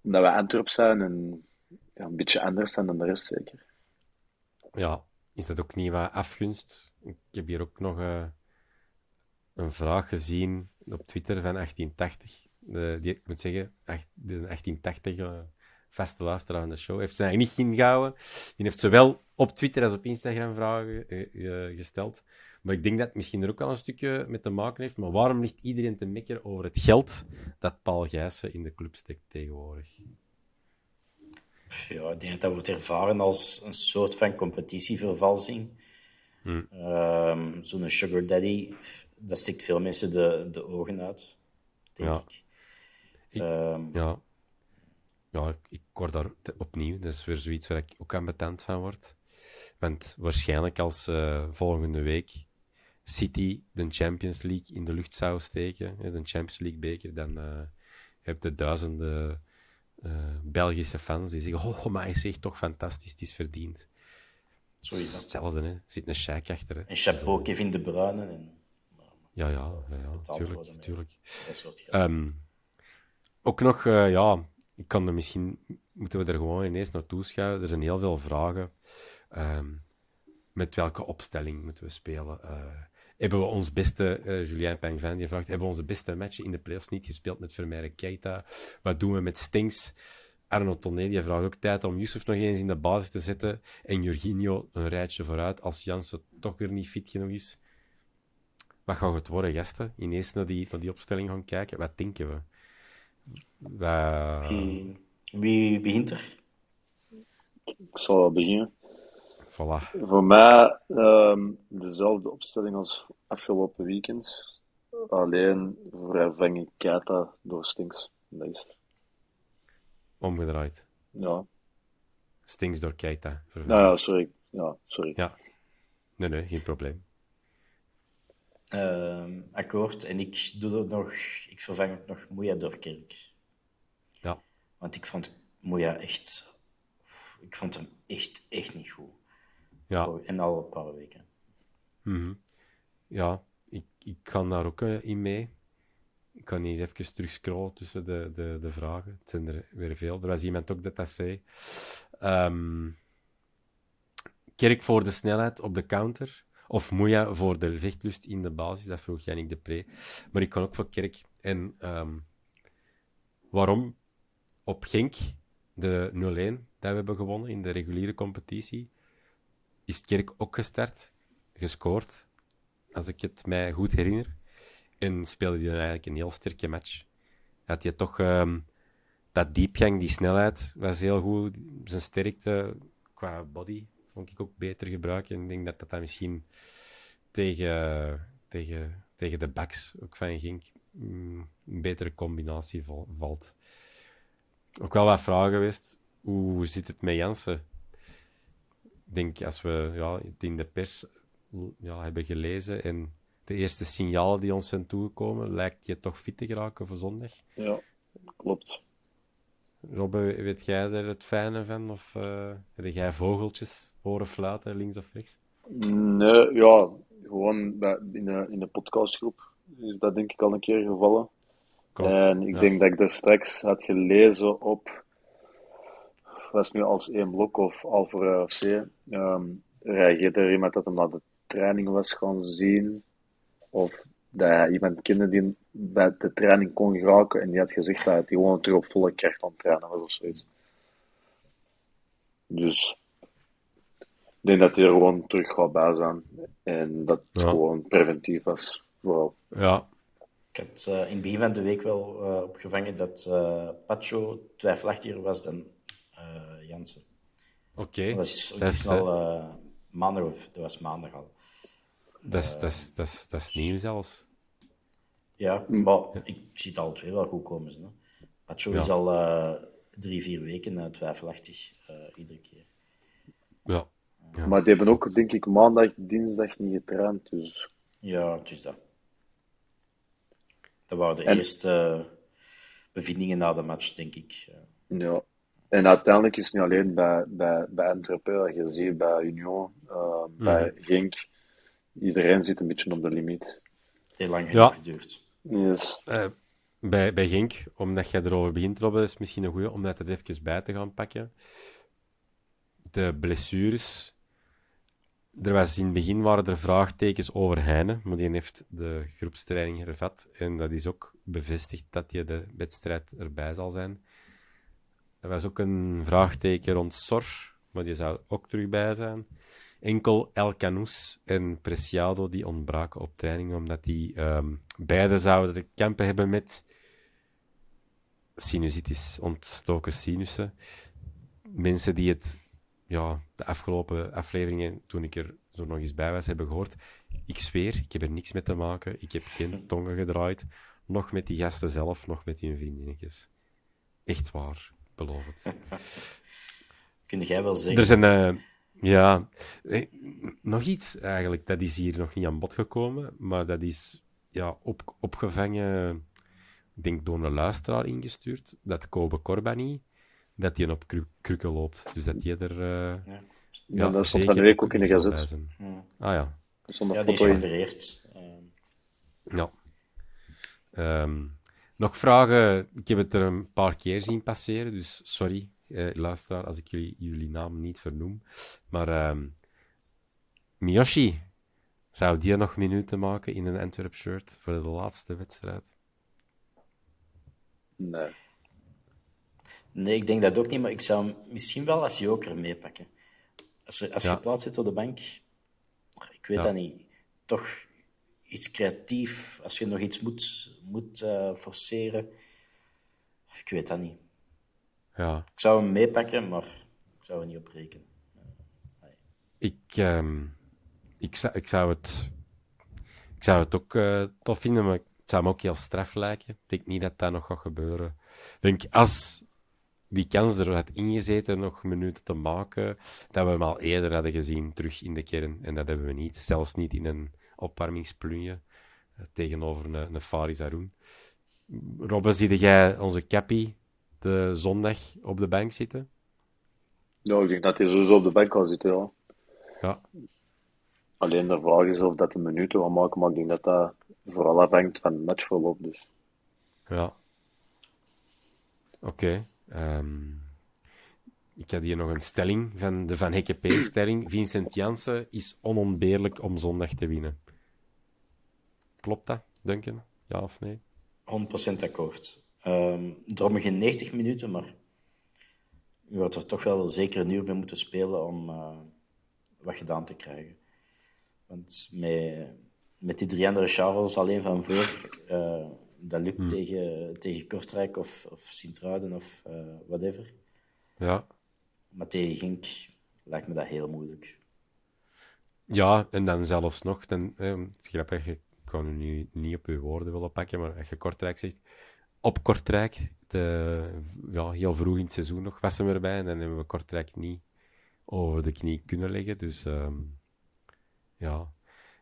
we Antwerp zijn en een beetje anders zijn dan de rest zeker. Ja, is dat ook niet wat afgunst? Ik heb hier ook nog uh, een vraag gezien op Twitter van 1880. De, die, ik moet zeggen, de 1880 uh, vaste luisteraar aan de show, heeft ze eigenlijk niet ingehouden. Die heeft zowel op Twitter als op Instagram vragen uh, gesteld. Maar ik denk dat het misschien er ook wel een stukje mee te maken heeft. Maar waarom ligt iedereen te mekkeren over het geld dat Paul Gijssen in de club steekt tegenwoordig? Ja, ik denk dat dat wordt ervaren als een soort van competitievervalsing. Hmm. Um, Zo'n sugar daddy, dat stikt veel mensen de, de ogen uit, denk ja. ik. ik um, ja. ja, ik, ik word daar opnieuw. Dat is weer zoiets waar ik ook aan betend van word. Want waarschijnlijk als uh, volgende week City de Champions League in de lucht zou steken, de Champions League beker, dan uh, heb je duizenden uh, Belgische fans die zeggen: Oh, maar hij zegt toch fantastisch, het is verdiend. Zo is dat. Hetzelfde, hè? zit een sheik achter. Hè? En chapeau Kevin De Bruyne. En... Ja, ja, ja, ja tuurlijk. tuurlijk. Um, ook nog, uh, ja, ik kan er misschien, moeten we er gewoon ineens naartoe schuiven. Er zijn heel veel vragen. Um, met welke opstelling moeten we spelen? Uh, hebben we ons beste, uh, Julien Pengvin die vraagt, hebben we onze beste matchen in de playoffs niet gespeeld met Vermeire Keita? Wat doen we met Stinks? Arno Tonné die vraagt ook tijd om Yusuf nog eens in de basis te zetten en Jorginho een rijtje vooruit als Jansen toch weer niet fit genoeg is. Wat gaat het worden, gasten? Ineens naar die, naar die opstelling gaan kijken. Wat denken we? Wie, wie begint er? Ik zal beginnen. Voilà. Voor mij um, dezelfde opstelling als afgelopen weekend. Alleen vervang ik Keita door Stinks. Dat is het. Omgedraaid. Ja. Stinks door Keita. Nou ja, sorry. Ja, sorry. Ja. Nee, nee, geen probleem. Uh, akkoord. En ik doe het nog... Ik vervang het nog Moeja door Kerk. Ja. Want ik vond Moeja echt... Ik vond hem echt, echt niet goed. Ja. en al een paar weken. Mm Ja, ik, ik kan daar ook uh, in mee. Ik kan hier even terug scrollen tussen de, de, de vragen. Het zijn er weer veel. Er was iemand ook dat dat zei. Um, Kerk voor de snelheid op de counter. Of Moeja voor de vechtlust in de basis. Dat vroeg Jannik de Pre. Maar ik kan ook voor Kerk. En um, waarom op Genk de 0-1 dat we hebben gewonnen in de reguliere competitie is Kerk ook gestart, gescoord als ik het mij goed herinner. En speelde hij eigenlijk een heel sterke match. Had hij toch um, dat diepgang, die snelheid, was heel goed. Zijn sterkte qua body vond ik ook beter gebruiken. En ik denk dat dat, dat misschien tegen, tegen, tegen de backs ook van Gink mm, een betere combinatie valt. Ook wel wat vragen geweest. Hoe zit het met Jansen? Ik denk als we ja, het in de pers ja, hebben gelezen en de eerste signalen die ons zijn toegekomen, lijkt je toch fit te geraken voor zondag. Ja, klopt. Robbe, weet jij er het fijne van? Of uh, heb jij vogeltjes horen fluiten links of rechts? Nee, ja, gewoon bij, in, de, in de podcastgroep is dat denk ik al een keer gevallen. en ik denk dat ik er straks had gelezen op, was nu als één blok of Alpha FC, um, reageerde er iemand dat hem naar de training was gaan zien, of dat hij iemand kende die bij de training kon geraken en die had gezegd dat hij gewoon terug op volle kracht aan het trainen was of zoiets. Dus ik denk dat hij er gewoon terug gaat bij zijn en dat het gewoon preventief was, vooral. Ja. Ik had uh, in het begin van de week wel uh, opgevangen dat uh, Pacho twijfelachtiger was dan Jansen. Oké. Okay. Dat was dat is, al maandag, of dat was maandag al. Dat is, dat, is, dat, is, dat is nieuw zelfs. Ja, maar ik zie het al twee wel goed komen. Hè. Pacho is al uh, drie, vier weken uh, twijfelachtig, uh, iedere keer. Ja. ja. Maar die hebben ook, denk ik, maandag, dinsdag niet getraind, dus... Ja, het is dat. Dat waren de en... eerste bevindingen na de match, denk ik. Ja. En uiteindelijk is het niet alleen bij, bij, bij Antwerpen, je ziet bij Union, mm. bij Genk iedereen zit een beetje op de limiet. Heeft lang genoeg ja. geduurd. Yes. Uh, bij, bij Genk, omdat jij erover begint, Robben, is misschien een goede om dat er even bij te gaan pakken. De blessures. Er was in het begin waren er vraagtekens over Heine, maar die heeft de groepstraining hervat. En dat is ook bevestigd dat hij de wedstrijd erbij zal zijn. Er was ook een vraagteken rond Sor, maar die zou ook terug bij zijn enkel El Canus en Preciado die ontbraken op training, omdat die um, beide zouden kampen hebben met sinusitis, ontstoken sinussen. Mensen die het ja, de afgelopen afleveringen, toen ik er zo nog eens bij was, hebben gehoord. Ik zweer, ik heb er niks mee te maken. Ik heb geen tongen gedraaid. Nog met die gasten zelf, nog met die vriendinnetjes. Echt waar, beloof het. Kun jij wel zeggen? Er zijn... Uh, ja, eh, nog iets eigenlijk. Dat is hier nog niet aan bod gekomen, maar dat is ja, op, opgevangen, ik denk door een luisteraar ingestuurd, dat Kobe Corbani, dat hij op krukken loopt. Dus dat hij er... Uh, ja. ja, dat stond van de week ook in de gazet. Ja. Ah ja. Ja, die is geopereerd. Ja. Um, nog vragen? Ik heb het er een paar keer zien passeren, dus sorry eh, luisteraar, als ik jullie, jullie naam niet vernoem. Maar um, Miyoshi, zou die nog minuten maken in een Antwerp shirt voor de laatste wedstrijd? Nee. Nee, ik denk dat ook niet, maar ik zou hem misschien wel als joker meepakken. Als, als je plaats zit op de bank, ik weet dat niet, toch iets creatief, als je nog iets moet, moet uh, forceren, ik weet dat niet. Ja. Ik zou hem meepakken, maar ik zou er niet op rekenen. Ik, um, ik, zou, ik, zou het, ik zou het ook uh, tof vinden, maar het zou me ook heel straf lijken. Ik denk niet dat dat nog gaat gebeuren. Ik denk, als die kans er had ingezeten nog minuten te maken, dat we hem al eerder hadden gezien terug in de kern. En dat hebben we niet. Zelfs niet in een opwarmingsplunje uh, tegenover een, een Faris Arun. Robbe, zie jij onze Cappy de zondag op de bank zitten? Ja, ik denk dat hij sowieso op de bank kan zitten, ja. Ja. Alleen de vraag is of dat de minuten wil maken, maar ik denk dat dat vooral afhangt van het matchverloop, dus. Ja. Oké. Ehm, ik had hier nog een stelling van de Van Hekke P-stelling. Vincent Jansen is onontbeerlijk om zondag te winnen. Klopt dat, Duncan? Ja of nee? 100% akkoord. Um, daarom geen 90 minuten, maar je had er toch wel zeker een uur bij moeten spelen om uh, wat gedaan te krijgen. Want met, met die drie andere Charles alleen van voor, uh, dat lukt Hmm. tegen, tegen Kortrijk of, of Sint-Truiden of uh, whatever. Ja. Maar tegen Gink lijkt me dat heel moeilijk. Ja, en dan zelfs nog, dan, eh, grappig, ik u nu niet op uw woorden willen pakken, maar als je Kortrijk zegt, op Kortrijk, de, ja, heel vroeg in het seizoen nog was hem erbij, en dan hebben we Kortrijk niet over de knie kunnen leggen, dus um, ja.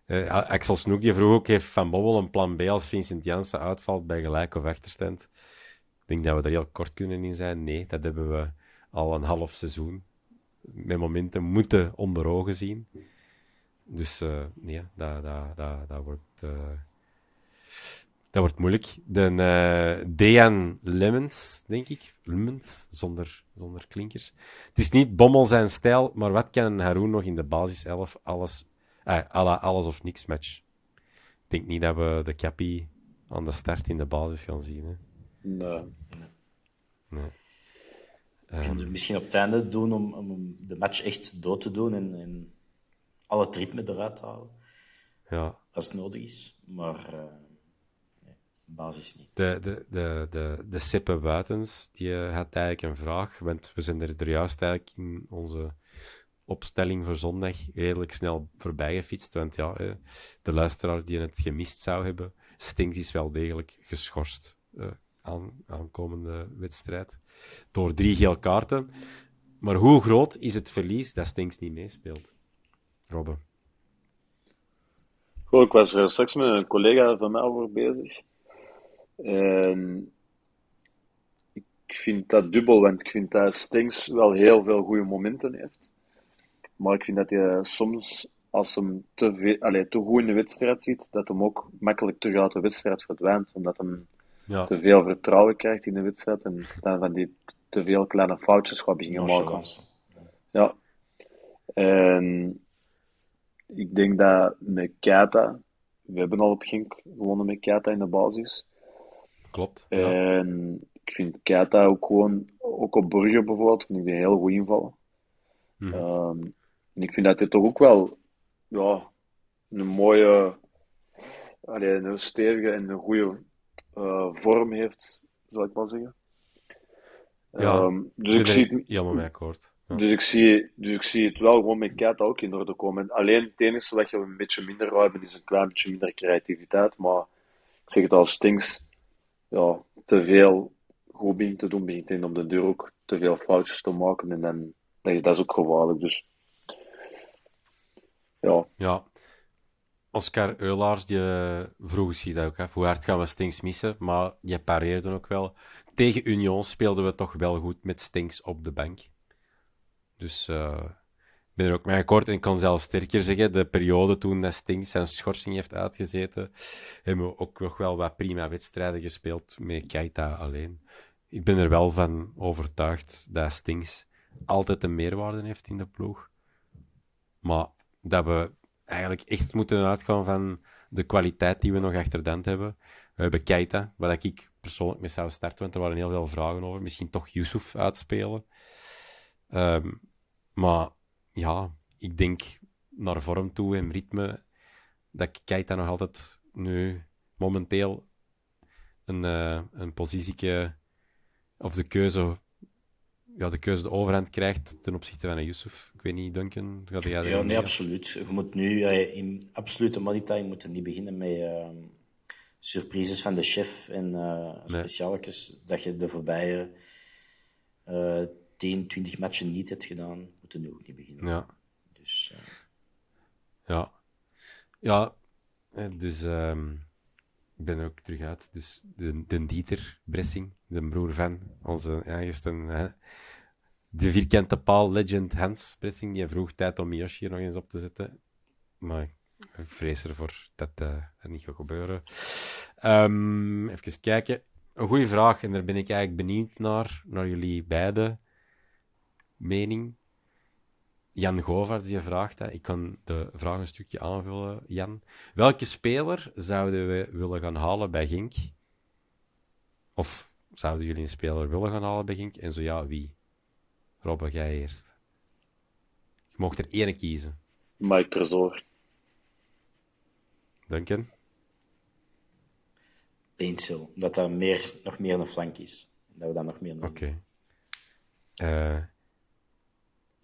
Uh, Axel Snoek die vroeg ook, heeft Van Bobbel een plan B als Vincent Janssen uitvalt bij gelijk of achterstand? Ik denk dat we er heel kort kunnen in zijn. Nee, dat hebben we al een half seizoen met momenten moeten onder ogen zien. Dus uh, nee, dat, dat, dat, dat, wordt, uh, dat wordt moeilijk. De uh, Dejan Lemmens, denk ik. Lemmens, zonder, zonder klinkers. Het is niet Bommel zijn stijl, maar wat kan Haroon nog in de basis 11 alles, eh, alla, alles of niks match? Ik denk niet dat we de Cappy aan de start in de basis gaan zien. Hè? Nee. nee. Kunnen we misschien op het einde doen om, om de match echt dood te doen en, en al het ritme eruit te halen. Ja. Als het nodig is. Maar uh, basis niet. De, de, de, de, de Sippe Buitens, die uh, had eigenlijk een vraag. Want we zijn er, er juist eigenlijk in onze opstelling voor zondag redelijk snel voorbij gefietst. Want ja, de luisteraar die het gemist zou hebben, Stinks is wel degelijk geschorst uh, aan aankomende wedstrijd. Door drie geel kaarten. Maar hoe groot is het verlies dat Stinks niet meespeelt? Robben. Ik was er straks met een collega van mij over bezig. En ik vind dat dubbel, want ik vind dat Stinks wel heel veel goede momenten heeft. Maar ik vind dat hij soms, als hem te, veel, allez, te goed in de wedstrijd zit, dat hem ook makkelijk terug uit de wedstrijd verdwijnt. Omdat hem ja. te veel vertrouwen krijgt in de wedstrijd en dan van die te veel kleine foutjes gaat beginnen maken. Ja. En ik denk dat met Keita, we hebben al op Gink gewonnen met Keita in de basis. Klopt. Ja. En ik vind Keita ook gewoon, ook op Burger bijvoorbeeld, vind ik die heel goed invallen. Mm -hmm. um, en ik vind dat hij toch ook wel, ja, een mooie, allee, een stevige en een goede uh, vorm heeft, zal ik maar zeggen. Ja, um, dus ik zie het, helemaal mee akkoord. Ja. Dus, ik zie, dus ik zie het wel gewoon met Keita ook in orde komen. Alleen het enige wat je een beetje minder gaat hebben, is een klein beetje minder creativiteit. Maar ik zeg het al, Stinks, ja, te veel goed begint te doen, begint in op de deur ook te veel foutjes te maken. En dan, dat, dat is ook gevaarlijk. Dus ja. Ja. Oscar Eulaars, die vroeg zich dat ook af. Hoe hard gaan we Stinks missen? Maar je pareerde ook wel. Tegen Union speelden we toch wel goed met Stinks op de bank. Dus uh, ik ben er ook mee akkoord. En ik kan zelfs sterker zeggen, de periode toen dat zijn schorsing heeft uitgezeten, hebben we ook nog wel wat prima wedstrijden gespeeld met Keita alleen. Ik ben er wel van overtuigd dat Stinks altijd een meerwaarde heeft in de ploeg. Maar dat we eigenlijk echt moeten uitgaan van de kwaliteit die we nog achter Dant hebben. We hebben Keita, waar ik persoonlijk mee zou starten, want er waren heel veel vragen over. Misschien toch Yusuf uitspelen. Um, maar ja, ik denk naar vorm toe en ritme dat Keita nog altijd nu momenteel een, uh, een positieke of de keuze ja, de keuze de overhand krijgt ten opzichte van Yusuf. Ik weet niet, Duncan, gaat jij Ja, nee, absoluut. Je moet nu uh, in absolute money moeten niet beginnen met uh, surprises van de chef en uh, specialetjes dat je de voorbije 10, 20 matchen niet hebt gedaan, moeten nu ook niet beginnen. Ja. Dus, ja. Ja, dus um, ik ben er ook terug uit. Dus de, de Dieter Bressing, de broer van onze eigenste, de vierkante paal legend Hans Bressing, die vroeg tijd om Miyoshi hier nog eens op te zetten. Maar ik vrees ervoor dat uh, dat niet gaat gebeuren. Um, even kijken. Een goede vraag, en daar ben ik eigenlijk benieuwd naar, naar jullie beide mening. Jan Govaerts die vraagt, hè. ik kan de vraag een stukje aanvullen, Jan. Welke speler zouden we willen gaan halen bij Gink? Of zouden jullie een speler willen gaan halen bij Gink? En zo ja, wie? Robbe, jij eerst. Je mocht er één kiezen. Mike Tresor. Duncan? Paintsill. Dat dat meer, nog meer een flank is. Dat we dat nog meer. Oké. Eh,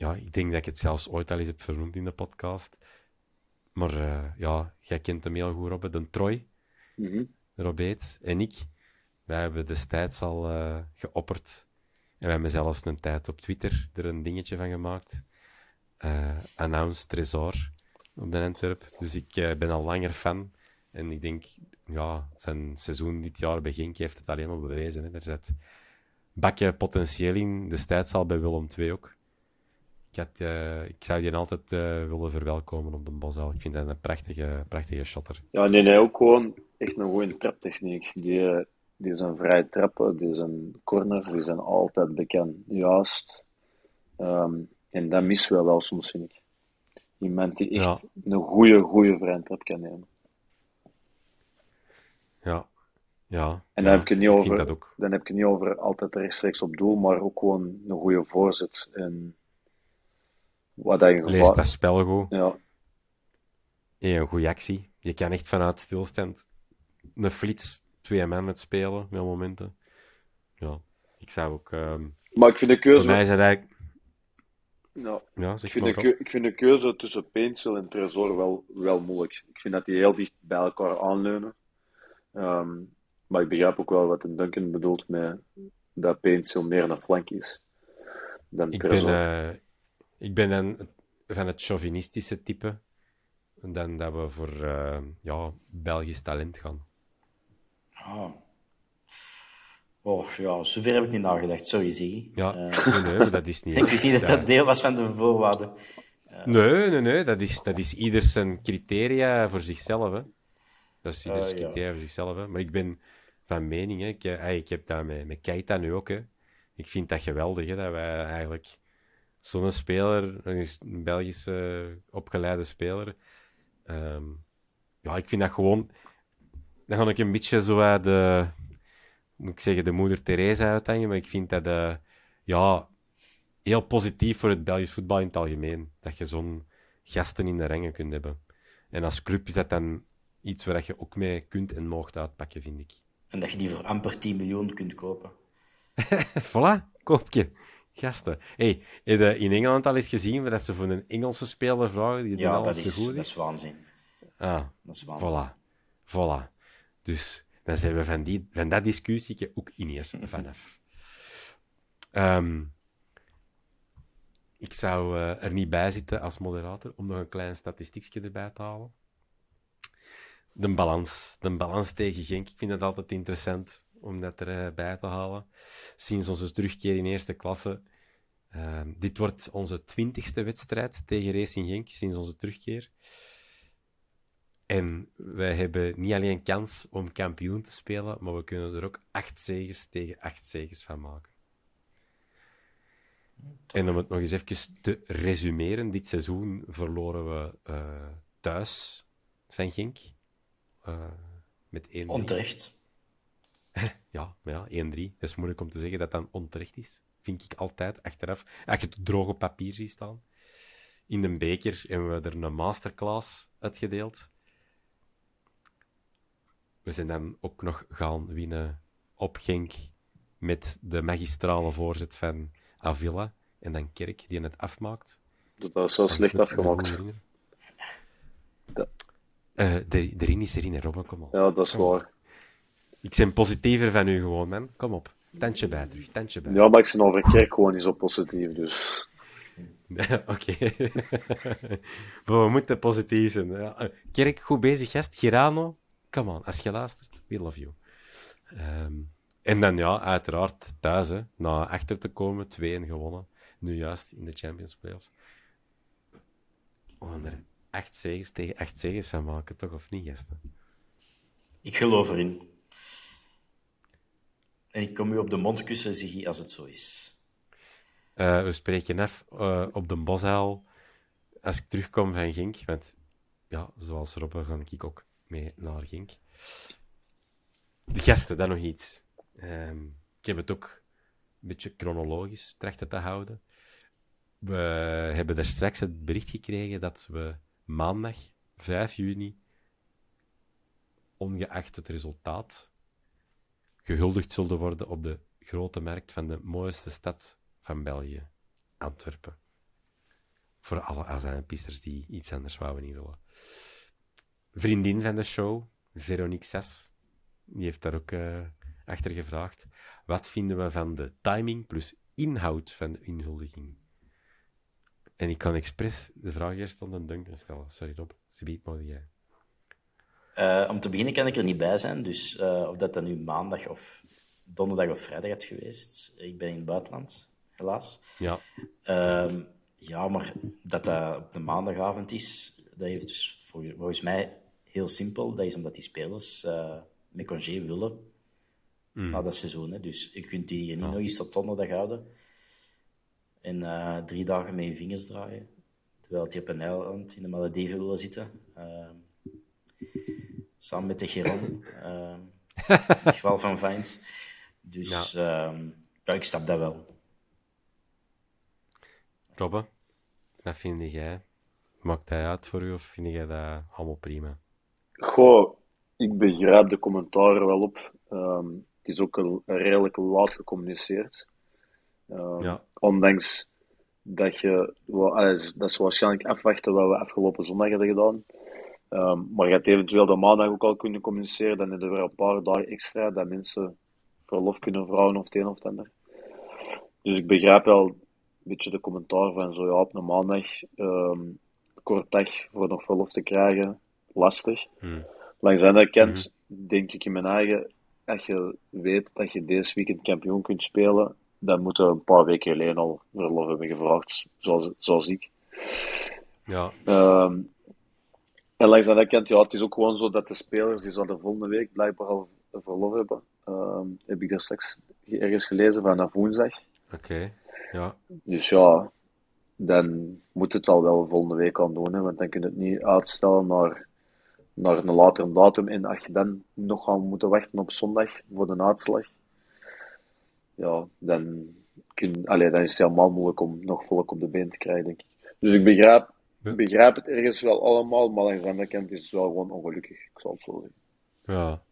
ja, ik denk dat ik het zelfs ooit al eens heb vernoemd in de podcast. Maar eh, ja, jij kent hem heel goed, Robbe. De Troy, Mhm. Robeet en ik. Wij hebben destijds al eh, geopperd. En wij hebben zelfs een tijd op Twitter er een dingetje van gemaakt. Eh Announced Tresor op de Antwerp. Dus ik ben al langer fan. En ik denk, ja, zijn seizoen dit jaar bij Genk heeft het alleen maar bewezen. Hè. Er zit bakje potentieel in. Destijds al bij Willem II ook. Ik, had, eh, ik zou die altijd eh, willen verwelkomen op de Bosal. Ik vind dat een prachtige, prachtige shotter. Ja, nee, nee, ook gewoon echt een goede traptechniek. Die, eh, die zijn vrije trappen, die zijn corners, die zijn altijd bekend. Juist. Ehm, en dat missen we wel soms, vind ik. Iemand die echt een goede, goede vrije trap kan nemen. Ja. Ja. En dan ja, heb ik het niet over, dan heb ik het niet over altijd rechtstreeks op doel, maar ook gewoon een goede voorzet. En wat dat Lees dat spel goed. Ja, En een goede actie. Je kan echt vanuit stilstand een flits twee man met spelen, met momenten. Ja, ik zou ook... ehm, maar ik vind de voor keuze... mij is dat eigenlijk... Ja, Ja, Ik vind, de ik vind de keuze tussen Paintsel en Tresor wel, wel moeilijk. Ik vind dat die heel dicht bij elkaar aanleunen. Ehm, maar ik begrijp ook wel wat een Duncan bedoelt met dat Paintsel meer een flank is dan Ik ben, Tresor. Eh, ik ben dan van het chauvinistische type. Dan dat we voor eh, ja, Belgisch talent gaan. Ah. Oh, ja, zover heb ik niet nagedacht. Sorry. Ja, Eh, nee, dat is niet. ik wist niet dat dat deel was van de voorwaarden. Nee, nee, nee. Dat is, dat is ieder zijn criteria voor zichzelf. Hè. Dat is ieder zijn ja. criteria voor zichzelf. Hè. Maar ik ben van mening, hè. Ik, eh, ik heb dat met, met Keita nu ook. Hè. Ik vind dat geweldig, hè, dat wij eigenlijk zo'n speler, een Belgische opgeleide speler, ehm, ja, ik vind dat gewoon... Dan ga ik een beetje zo uit de... Moet ik zeggen, de moeder Teresa uithangen, maar ik vind dat... eh, ja, heel positief voor het Belgisch voetbal in het algemeen. Dat je zo'n gasten in de rangen kunt hebben. En als club is dat dan iets waar je ook mee kunt en mocht uitpakken, vind ik. En dat je die voor amper 10 miljoen kunt kopen. voilà, koopje. Gasten. Hey, heb je in Engeland al eens gezien dat ze voor een Engelse speler vragen die Ja, dat is, goed dat is? is waanzin. Ah, Dat is waanzin. voilà. Voilà. Dus dan zijn we van, die, van dat discussie ook ineens vanaf. Ehm, ik zou eh, er niet bij zitten als moderator om nog een klein statistiekje erbij te halen. De balans. De balans tegen Genk. Ik vind het altijd interessant om dat erbij te halen. Sinds onze terugkeer in eerste klasse. Ehm, dit wordt onze twintigste wedstrijd tegen Racing Genk sinds onze terugkeer. En wij hebben niet alleen kans om kampioen te spelen, maar we kunnen er ook acht zegens tegen acht zegens van maken. En om het nog eens even te resumeren, dit seizoen verloren we eh, thuis van Genk. Eh, met 1-3. Onterecht. Ja, maar ja, 1-3. Dat is moeilijk om te zeggen dat dat onterecht is. Vind ik altijd, achteraf. Als je het droog op papier ziet staan. In de beker hebben we er een masterclass uitgedeeld. We zijn dan ook nog gaan winnen op Genk met de magistrale voorzet van Avila. En dan Kerk, die het afmaakt. Dat was zo slecht afgemaakt. Eh, de, erin is erin, hè, Robben, kom op. Ja, dat is waar. Ik ben positiever van u gewoon, man. Kom op. Tandje bij terug, tandje bij. Ja, maar ik ben over Kerk gewoon niet zo positief, dus... Oké. maar we moeten positief zijn. Ja. eh, Kerk, goed bezig, gast. Girano, come on. Als je luistert, we love you. Ehm, en dan ja, uiteraard thuis, hè, na achter te komen, 2-1 gewonnen. Nu juist in de Champions Playoffs. We gaan er acht zegens tegen acht zegens van maken, toch? Of niet, gasten? Ik geloof erin. En ik kom u op de mond kussen, Ziggy, als het zo is. Eh, we spreken af eh, op de Bosuil als ik terugkom van Genk. Want ja, zoals Robbe ga ik ook mee naar Genk. De gasten, dan nog iets. Ehm, ik heb het ook een beetje chronologisch trachten te houden. We hebben daar straks het bericht gekregen dat we maandag 5 juni ongeacht het resultaat, gehuldigd zullen worden op de grote markt van de mooiste stad van België, Antwerpen. Voor alle azijnpisters die iets anders wouden invullen. Vriendin van de show, Veronique Sas, die heeft daar ook uh, achter gevraagd. Wat vinden we van de timing plus inhoud van de inhuldiging? En ik kan expres de vraag eerst aan Duncan stellen. Sorry Rob, ze biedt maar jij. Uh, om te beginnen kan ik er niet bij zijn, dus uh, of dat dan nu maandag of donderdag of vrijdag is geweest. Ik ben in het buitenland, helaas. Ja. Uh, ja, maar dat dat op de maandagavond is, dat heeft dus volgens, volgens mij heel simpel. Dat is omdat die spelers uh, met congé willen mm. na dat seizoen. Hè. Dus je kunt die hier niet nog eens tot donderdag houden en uh, drie dagen met je vingers draaien. Terwijl die op een eiland in de Malediven willen zitten. Uh, samen met de Geron. Uh, in het geval van Vines. Dus ja. Ehm, ja, ik snap dat wel. Robbe, wat vind jij? Maakt hij uit voor u of vind jij dat allemaal prima? Goh, ik begrijp de commentaren wel op. Um, het is ook een, redelijk laat gecommuniceerd. Um, ja. Ondanks dat je, well, dat is waarschijnlijk afwachten wat we afgelopen zondag hadden gedaan. Um, maar je hebt eventueel de maandag ook al kunnen communiceren, dan heb je weer een paar dagen extra dat mensen verlof kunnen vragen of het een of het ander. Dus ik begrijp wel een beetje de commentaar van zo ja, op een maandag, um, kort dag voor nog verlof te krijgen, lastig. Hmm. Langs de andere kant hmm. denk ik in mijn eigen, als je weet dat je deze weekend kampioen kunt spelen, dan moeten we een paar weken geleden al verlof hebben gevraagd, zoals, zoals ik. Ja. Um, en langs de kant, ja, het is ook gewoon zo dat de spelers die zo de volgende week blijkbaar al verlof hebben. Um, heb ik daar straks ergens gelezen vanaf woensdag. Oké, ja. Dus ja, dan moet het al wel volgende week aan doen, hè, want dan kun je het niet uitstellen naar, naar een latere datum. En als je dan nog gaan moeten wachten op zondag voor de uitslag, ja, dan, kun, allee, dan is het helemaal moeilijk om nog volk op de been te krijgen, denk ik. Dus ik begrijp, begrijp het ergens wel allemaal, maar langs de andere kant is het wel gewoon ongelukkig, ik zal het zo zeggen. Ja,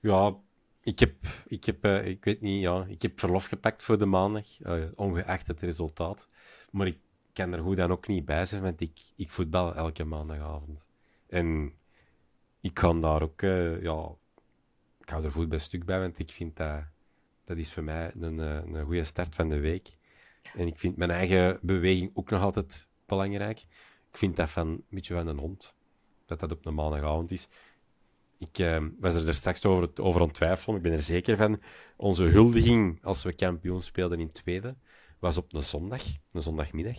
ja ik heb, ik heb uh, ik weet niet, ja, ik heb verlof gepakt voor de maandag, uh, ongeacht het resultaat. Maar ik kan er goed dan ook niet bij zijn, want ik, ik voetbal elke maandagavond. En ik kan daar ook, uh, ja, ik hou er voet bij stuk bij, want ik vind dat, dat is voor mij een, een goede start van de week. En ik vind mijn eigen beweging ook nog altijd belangrijk. Ik vind dat van een beetje van een hond, dat dat op een maandagavond is. Ik uh, was er, er straks over, over aan twijfelen. Ik ben er zeker van. Onze huldiging als we kampioen speelden in tweede was op een zondag, een zondagmiddag.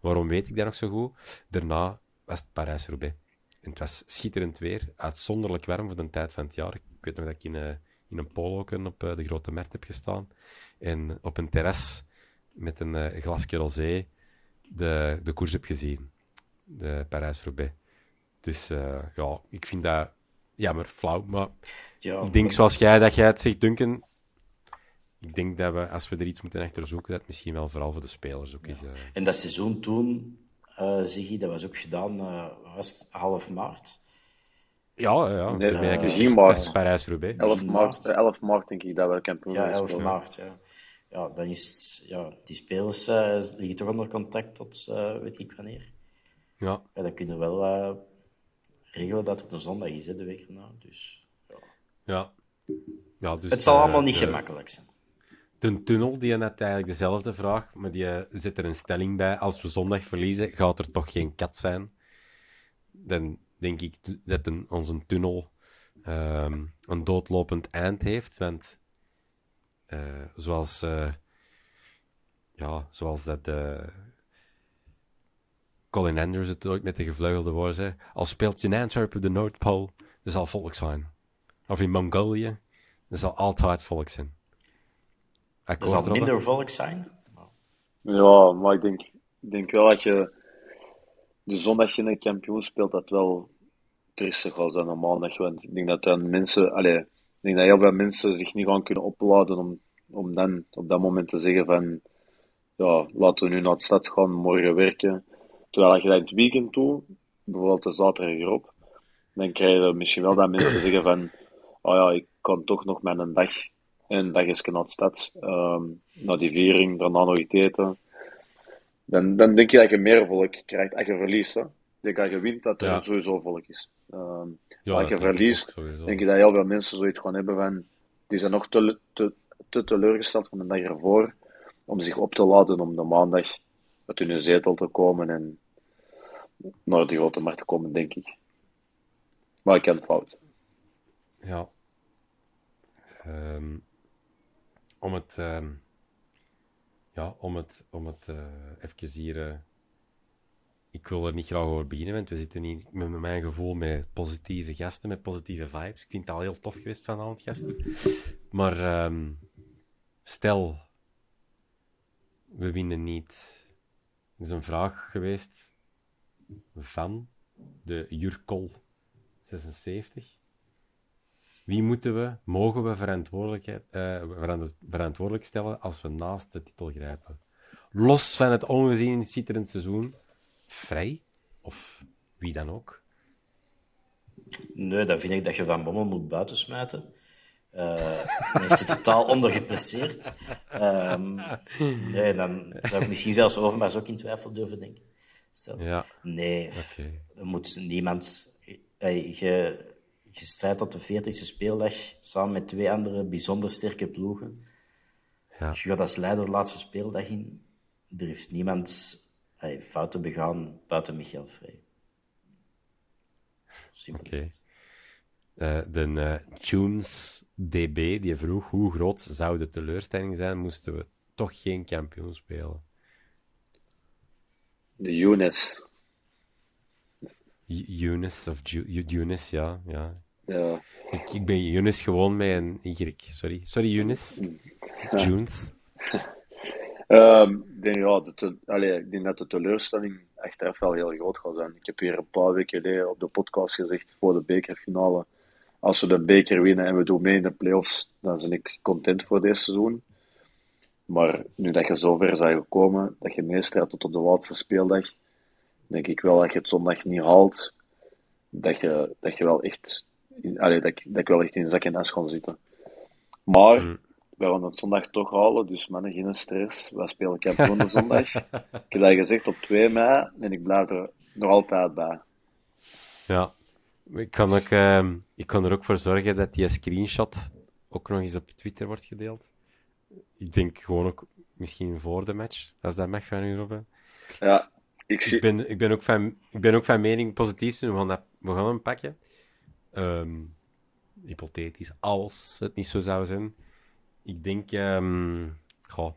Waarom weet ik dat nog zo goed? Daarna was het Parijs-Roubaix. En het was schitterend weer, uitzonderlijk warm voor de tijd van het jaar. Ik weet nog dat ik in, uh, in een polo op uh, de Grote Markt heb gestaan. En op een terras met een uh, rosé de, de koers heb gezien. De Parijs-Roubaix. Dus ja, ik vind dat jammer, flauw. Maar ja, ik denk zoals jij dat jij het zegt, Duncan. Ik denk dat we, als we er iets moeten achter zoeken, dat het misschien wel vooral voor de spelers ook is. Uh... En dat seizoen toen, uh, Ziggy, dat was ook gedaan, uh, was het half maart? Ja, ja. Nee, uh, gezien maart. Parijs-Roubaix. 11 maart, 11 maart denk ik dat we kampioen Ja, 11 maart, ja. Ja, dan is ja, die spelers uh, liggen toch onder contact tot weet ik wanneer. Ja. ja dan kunnen we wel regelen dat het op een zondag is, hè, de week erna. Dus, ja. Ja. ja dus, het zal allemaal niet gemakkelijk zijn. De tunnel, die net eigenlijk dezelfde vraag, maar die zet er een stelling bij. Als we zondag verliezen, gaat er toch geen kat zijn? Dan denk ik dat een, onze tunnel um, een doodlopend eind heeft. Want uh, zoals, uh, ja, zoals dat Colin Andrews het ooit met de gevleugelde woorden zei. Al speelt je in Antwerpen de Noordpool, er zal volk zijn. Of in Mongolië, er zal altijd volk zijn. Er zal minder volk zijn? Ja, maar ik denk, ik denk wel dat je de zondag in een kampioen speelt, dat wel triestig was dan. Want ik denk dat dan mensen, allez, ik denk dat heel veel mensen zich niet gaan kunnen opladen om, om dan op dat moment te zeggen van ja, laten we nu naar de stad gaan, morgen werken. Terwijl je dat in het weekend toe, bijvoorbeeld de zaterdag erop, dan krijg je misschien wel dat mensen zeggen van oh ja, ik kan toch nog met een dag, een dag is naar de stad, um, naar die viering, daarna nog iets eten. Dan, dan denk je dat je meer volk krijgt. Als je verliest, hè. denk dat je wint, dat er Ja. sowieso volk is. Um, Ja, als je denk verliest, denk je dat heel veel mensen zoiets gaan hebben van, die zijn nog te, te, te teleurgesteld van de dag ervoor, om zich op te laden om de maandag uit hun zetel te komen en naar de grote markt komen, denk ik. Maar ik het fout. Ja. Ehm, om het, ehm, ja, om het, om het eh, even hier. eh, ik wil er niet graag over beginnen, want we zitten hier met mijn gevoel met positieve gasten, met positieve vibes. Ik vind het al heel tof geweest van al het gasten. Maar ehm, stel, we winnen niet. Er is een vraag geweest van de Jurkol 76. Wie moeten we, mogen we verantwoordelijkheid, eh, verant- verantwoordelijk stellen als we naast de titel grijpen? Los van het ongezien schitterend seizoen, vrij of wie dan ook. Nee, dan vind ik dat je Van Bommel moet buitensmijten. Eh hij heeft het totaal ondergepresteerd. Ehm nee, dan zou ik misschien zelfs Overmars ook in twijfel durven denken. Stel. Ja, Nee, er moet niemand... Hey, je, je strijdt tot de 40e speeldag samen met twee andere bijzonder sterke ploegen. Ja. Je gaat als leider de laatste speeldag in. Er heeft niemand hey, fouten begaan buiten Michael Vrij. Simpel het. Eh, de eh, Tunes DB die vroeg hoe groot zou de teleurstelling zijn, moesten we toch geen kampioen spelen. De Younes. Younes of Younes, ja. ja. Ja. Ik, ik ben Younes gewoon met een Y. Sorry, sorry Younes. Junes. Ehm, ik denk, ja, de te- ik denk dat de teleurstelling achteraf wel heel groot gaat zijn. Ik heb hier een paar weken geleden op de podcast gezegd voor de bekerfinale. Als we de beker winnen en we doen mee in de playoffs, dan ben ik content voor dit seizoen. Maar nu dat je zover bent gekomen, dat je meestrijdt tot op de laatste speeldag, denk ik wel dat je het zondag niet haalt, dat je, dat je wel echt, in, allee, dat, ik- dat ik wel echt in zak en as ga zitten. Maar Mm. we gaan het zondag toch halen, dus mannen, geen stress. Wij spelen kampioen de zondag. ik heb dat gezegd op 2 mei en ik blijf er nog altijd bij. Ja. Ik kan, ook, ehm, ik kan er ook voor zorgen dat die screenshot ook nog eens op Twitter wordt gedeeld. Ik denk gewoon ook misschien voor de match, als dat mag van u, Robin. Ja, ik zie... Ik ben, ik ben, ook, van, ik ben ook van mening positief. We gaan, dat, we gaan hem pakken. Ehm, hypothetisch, als het niet zo zou zijn. Ik denk... ehm goh.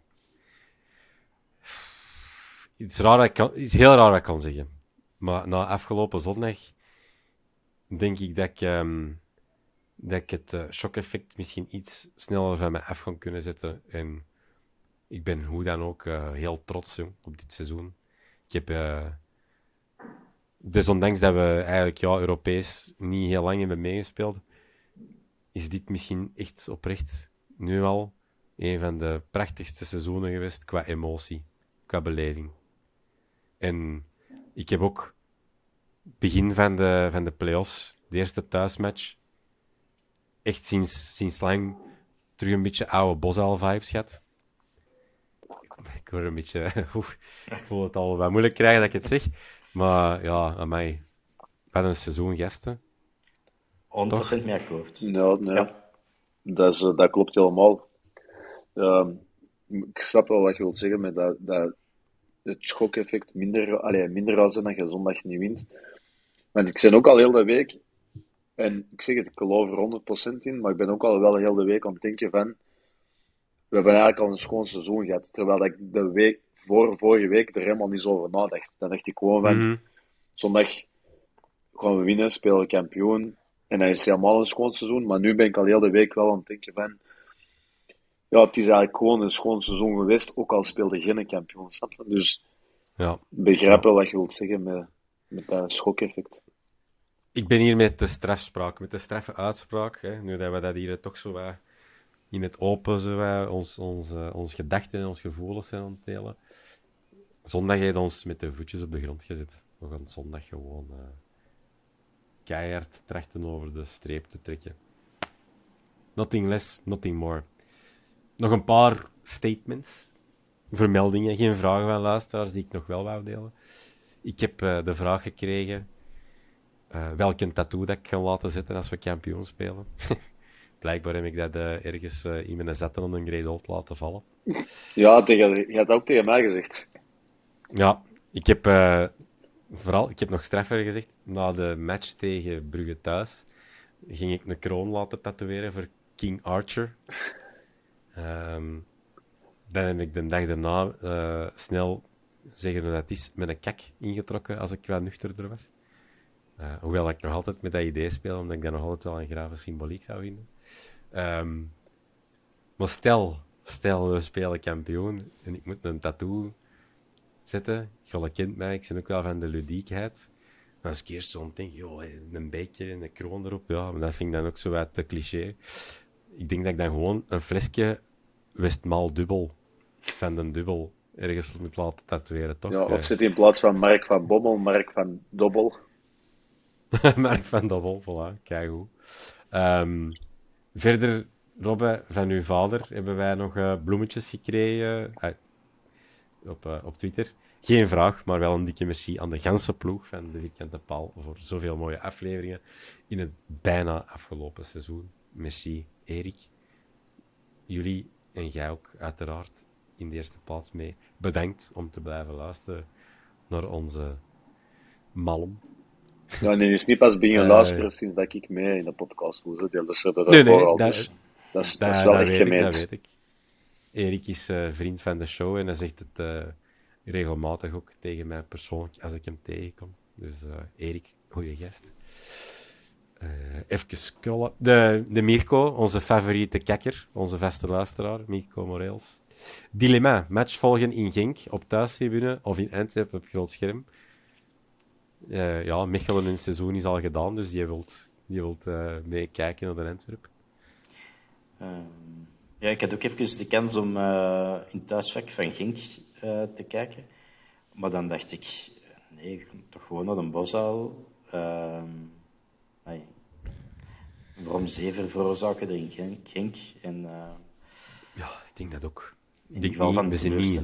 Iets, raar dat ik kan, heel raar dat ik kan zeggen. Maar na afgelopen zondag denk ik dat ik, ehm, dat ik het eh, shock-effect misschien iets sneller van mij af kan kunnen zetten. En ik ben hoe dan ook eh, heel trots jong, op dit seizoen. Ik heb... eh, dus ondanks dat we eigenlijk ja, Europees niet heel lang hebben meegespeeld, is dit misschien echt oprecht nu al een van de prachtigste seizoenen geweest qua emotie, qua beleving. En ik heb ook begin van de, van de playoffs, de eerste thuismatch, echt sinds, sinds lang terug een beetje oude Bosal-vibes gehad. Ik word een beetje... oeh, ik voel het al wat moeilijk krijgen dat ik het zeg. Maar ja, aan mij. Wat een seizoen gasten. 100% mee akkoord. Ja, ja. Dat, is, eh, dat klopt helemaal. Ehm, ik snap wel wat je wilt zeggen met dat, dat het schok-effect minder, allee, minder zijn dat je zondag niet wint. Want ik ben ook al heel de week, en ik zeg het, ik geloof er 100% in, maar ik ben ook al wel heel de week aan het denken van, we hebben eigenlijk al een schoon seizoen gehad. Terwijl ik de week voor vorige week er helemaal niet zo over nadacht. Dan dacht ik gewoon van, Mhm. zondag gaan we winnen, spelen we kampioen. En dan is het helemaal een schoon seizoen. Maar nu ben ik al heel de week wel aan het denken van... Ja, het is eigenlijk gewoon een schoon seizoen geweest, ook al speelde geen kampioen? Dus Ja. begrijp wel wat je wilt zeggen met, met dat schok-effect. Ik ben hier met de strafspraak, met de straffe uitspraak. Hè, nu dat we dat hier toch zo in het open zo wat ons, ons, eh, onze gedachten en onze gevoelens zijn aan delen. Zondag heeft ons met de voetjes op de grond gezet. We gaan zondag gewoon eh, keihard trachten over de streep te trekken. Nothing less, nothing more. Nog een paar statements, vermeldingen, geen vragen van luisteraars die ik nog wel wou delen. Ik heb uh, de vraag gekregen uh, welke tattoo dat ik ga laten zetten als we kampioen spelen. Blijkbaar heb ik dat uh, ergens in mijn zetten om een grade old laten vallen. Ja, tegen, je had ook tegen mij gezegd. Ja, ik heb vooral, ik heb nog straffer gezegd, na de match tegen Brugge thuis ging ik een kroon laten tatoeëren voor King Archer. Um, dan heb ik de dag daarna uh, snel, zeggen we dat is, met een kak ingetrokken als ik wat nuchterder was. Uh, hoewel ik nog altijd met dat idee speel, omdat ik dat nog altijd wel een grave symboliek zou vinden. Um, maar stel, stel we spelen kampioen en ik moet een tattoo zetten. Jolle kent mij, ik ben ook wel van de ludiekheid. Maar als ik eerst zo denk, joh, een beetje en een kroon erop, ja, maar dat vind ik dan ook zo wat te cliché. Ik denk dat ik dan gewoon een flesje Westmaal dubbel van de dubbel ergens moet laten tatoeëren, toch? Ja, of zit in plaats van Mark van Bommel, Mark van Dobbel. Mark van Dobbel, voilà, kijk hoe. Um, verder, Robbe, van uw vader hebben wij nog uh, bloemetjes gekregen uh, op, uh, op Twitter. Geen vraag, maar wel een dikke merci aan de ganse ploeg van de Vierkante Paal voor zoveel mooie afleveringen in het bijna afgelopen seizoen. Merci, Erik. Jullie en jij ook uiteraard in de eerste plaats mee. Bedankt om te blijven luisteren naar onze malm. Ja, nee, is niet pas beginnen uh, luisteren sinds dat ik mee in de podcast was. Die luisterde dat nee, nee, al, dat, dus dat, is, dat, dat is wel echt dat weet ik. Erik is uh, vriend van de show en hij zegt het uh, regelmatig ook tegen mij persoonlijk als ik hem tegenkom. Dus Erik, goede gast. Even scrollen. De, de Mirko, onze favoriete kakker, onze vaste luisteraar, Mirko Moreels. Dilemma, match volgen in Genk op thuistribune of in Antwerpen op groot scherm. Uh, ja, Mechelen in seizoen is al gedaan, dus die wilt, die wilt uh, meekijken naar de Antwerp. Uh, ja, ik had ook even de kans om in het thuisvak van Genk te kijken. Maar dan dacht ik, nee, toch gewoon naar een boszaal. Ehm, Waarom zeven veroorzaken er in Genk? Genk en, ja, ik denk dat ook. In ieder geval van niet.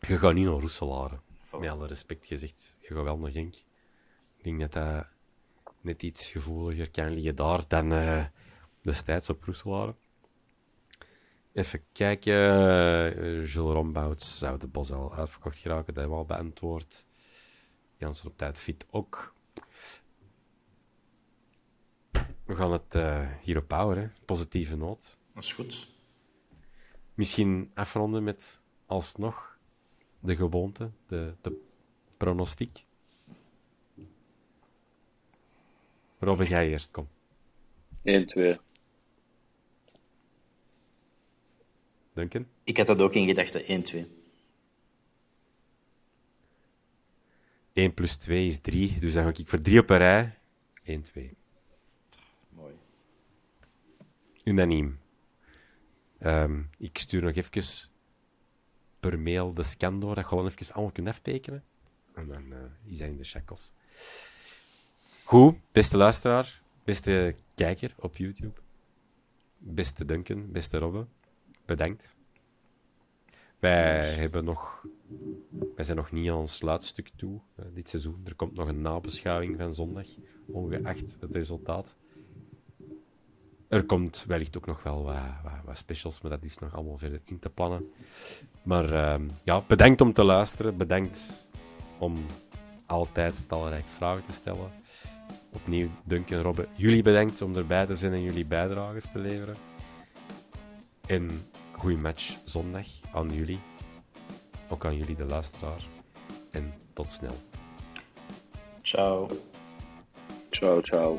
Je gaat niet naar Roeselare. Met alle respect gezegd. Je gaat wel naar Genk. Ik denk dat dat net iets gevoeliger kan liggen daar dan uh, destijds op Roeselare. Even kijken. Uh, Jules Rombouts zou de bos al uitverkocht geraken. Dat hebben we al beantwoord. Janssen op tijd fit ook. We gaan het uh, hierop houden, positieve noot. Dat is goed. Misschien afronden met alsnog de gewoonte, de, de pronostiek. Robin, jij eerst, kom. 1-2. Duncan? Ik had dat ook in gedachten, 1-2. 1 plus 2 is 3, dus dan ga ik voor 3 op een rij. 1-2 unaniem. Um, ik stuur nog even per mail de scan door, dat je gewoon even allemaal kunt aftekenen. En dan uh, is hij in de shackles. Goed, beste luisteraar, beste kijker op YouTube, beste Duncan, beste Robbe, bedankt. Wij, hebben nog, wij zijn nog niet aan ons sluitstuk toe uh, dit seizoen. Er komt nog een nabeschouwing van zondag, ongeacht het resultaat. Er komt wellicht ook nog wel wat, wat, wat, specials, maar dat is nog allemaal verder in te plannen. Maar uh, ja, bedankt om te luisteren. Bedankt om altijd talrijke vragen te stellen. Opnieuw, Duncan en Robbe, jullie bedankt om erbij te zijn en jullie bijdrages te leveren. En goede match zondag aan jullie. Ook aan jullie, de luisteraar. En tot snel. Ciao. Ciao, ciao.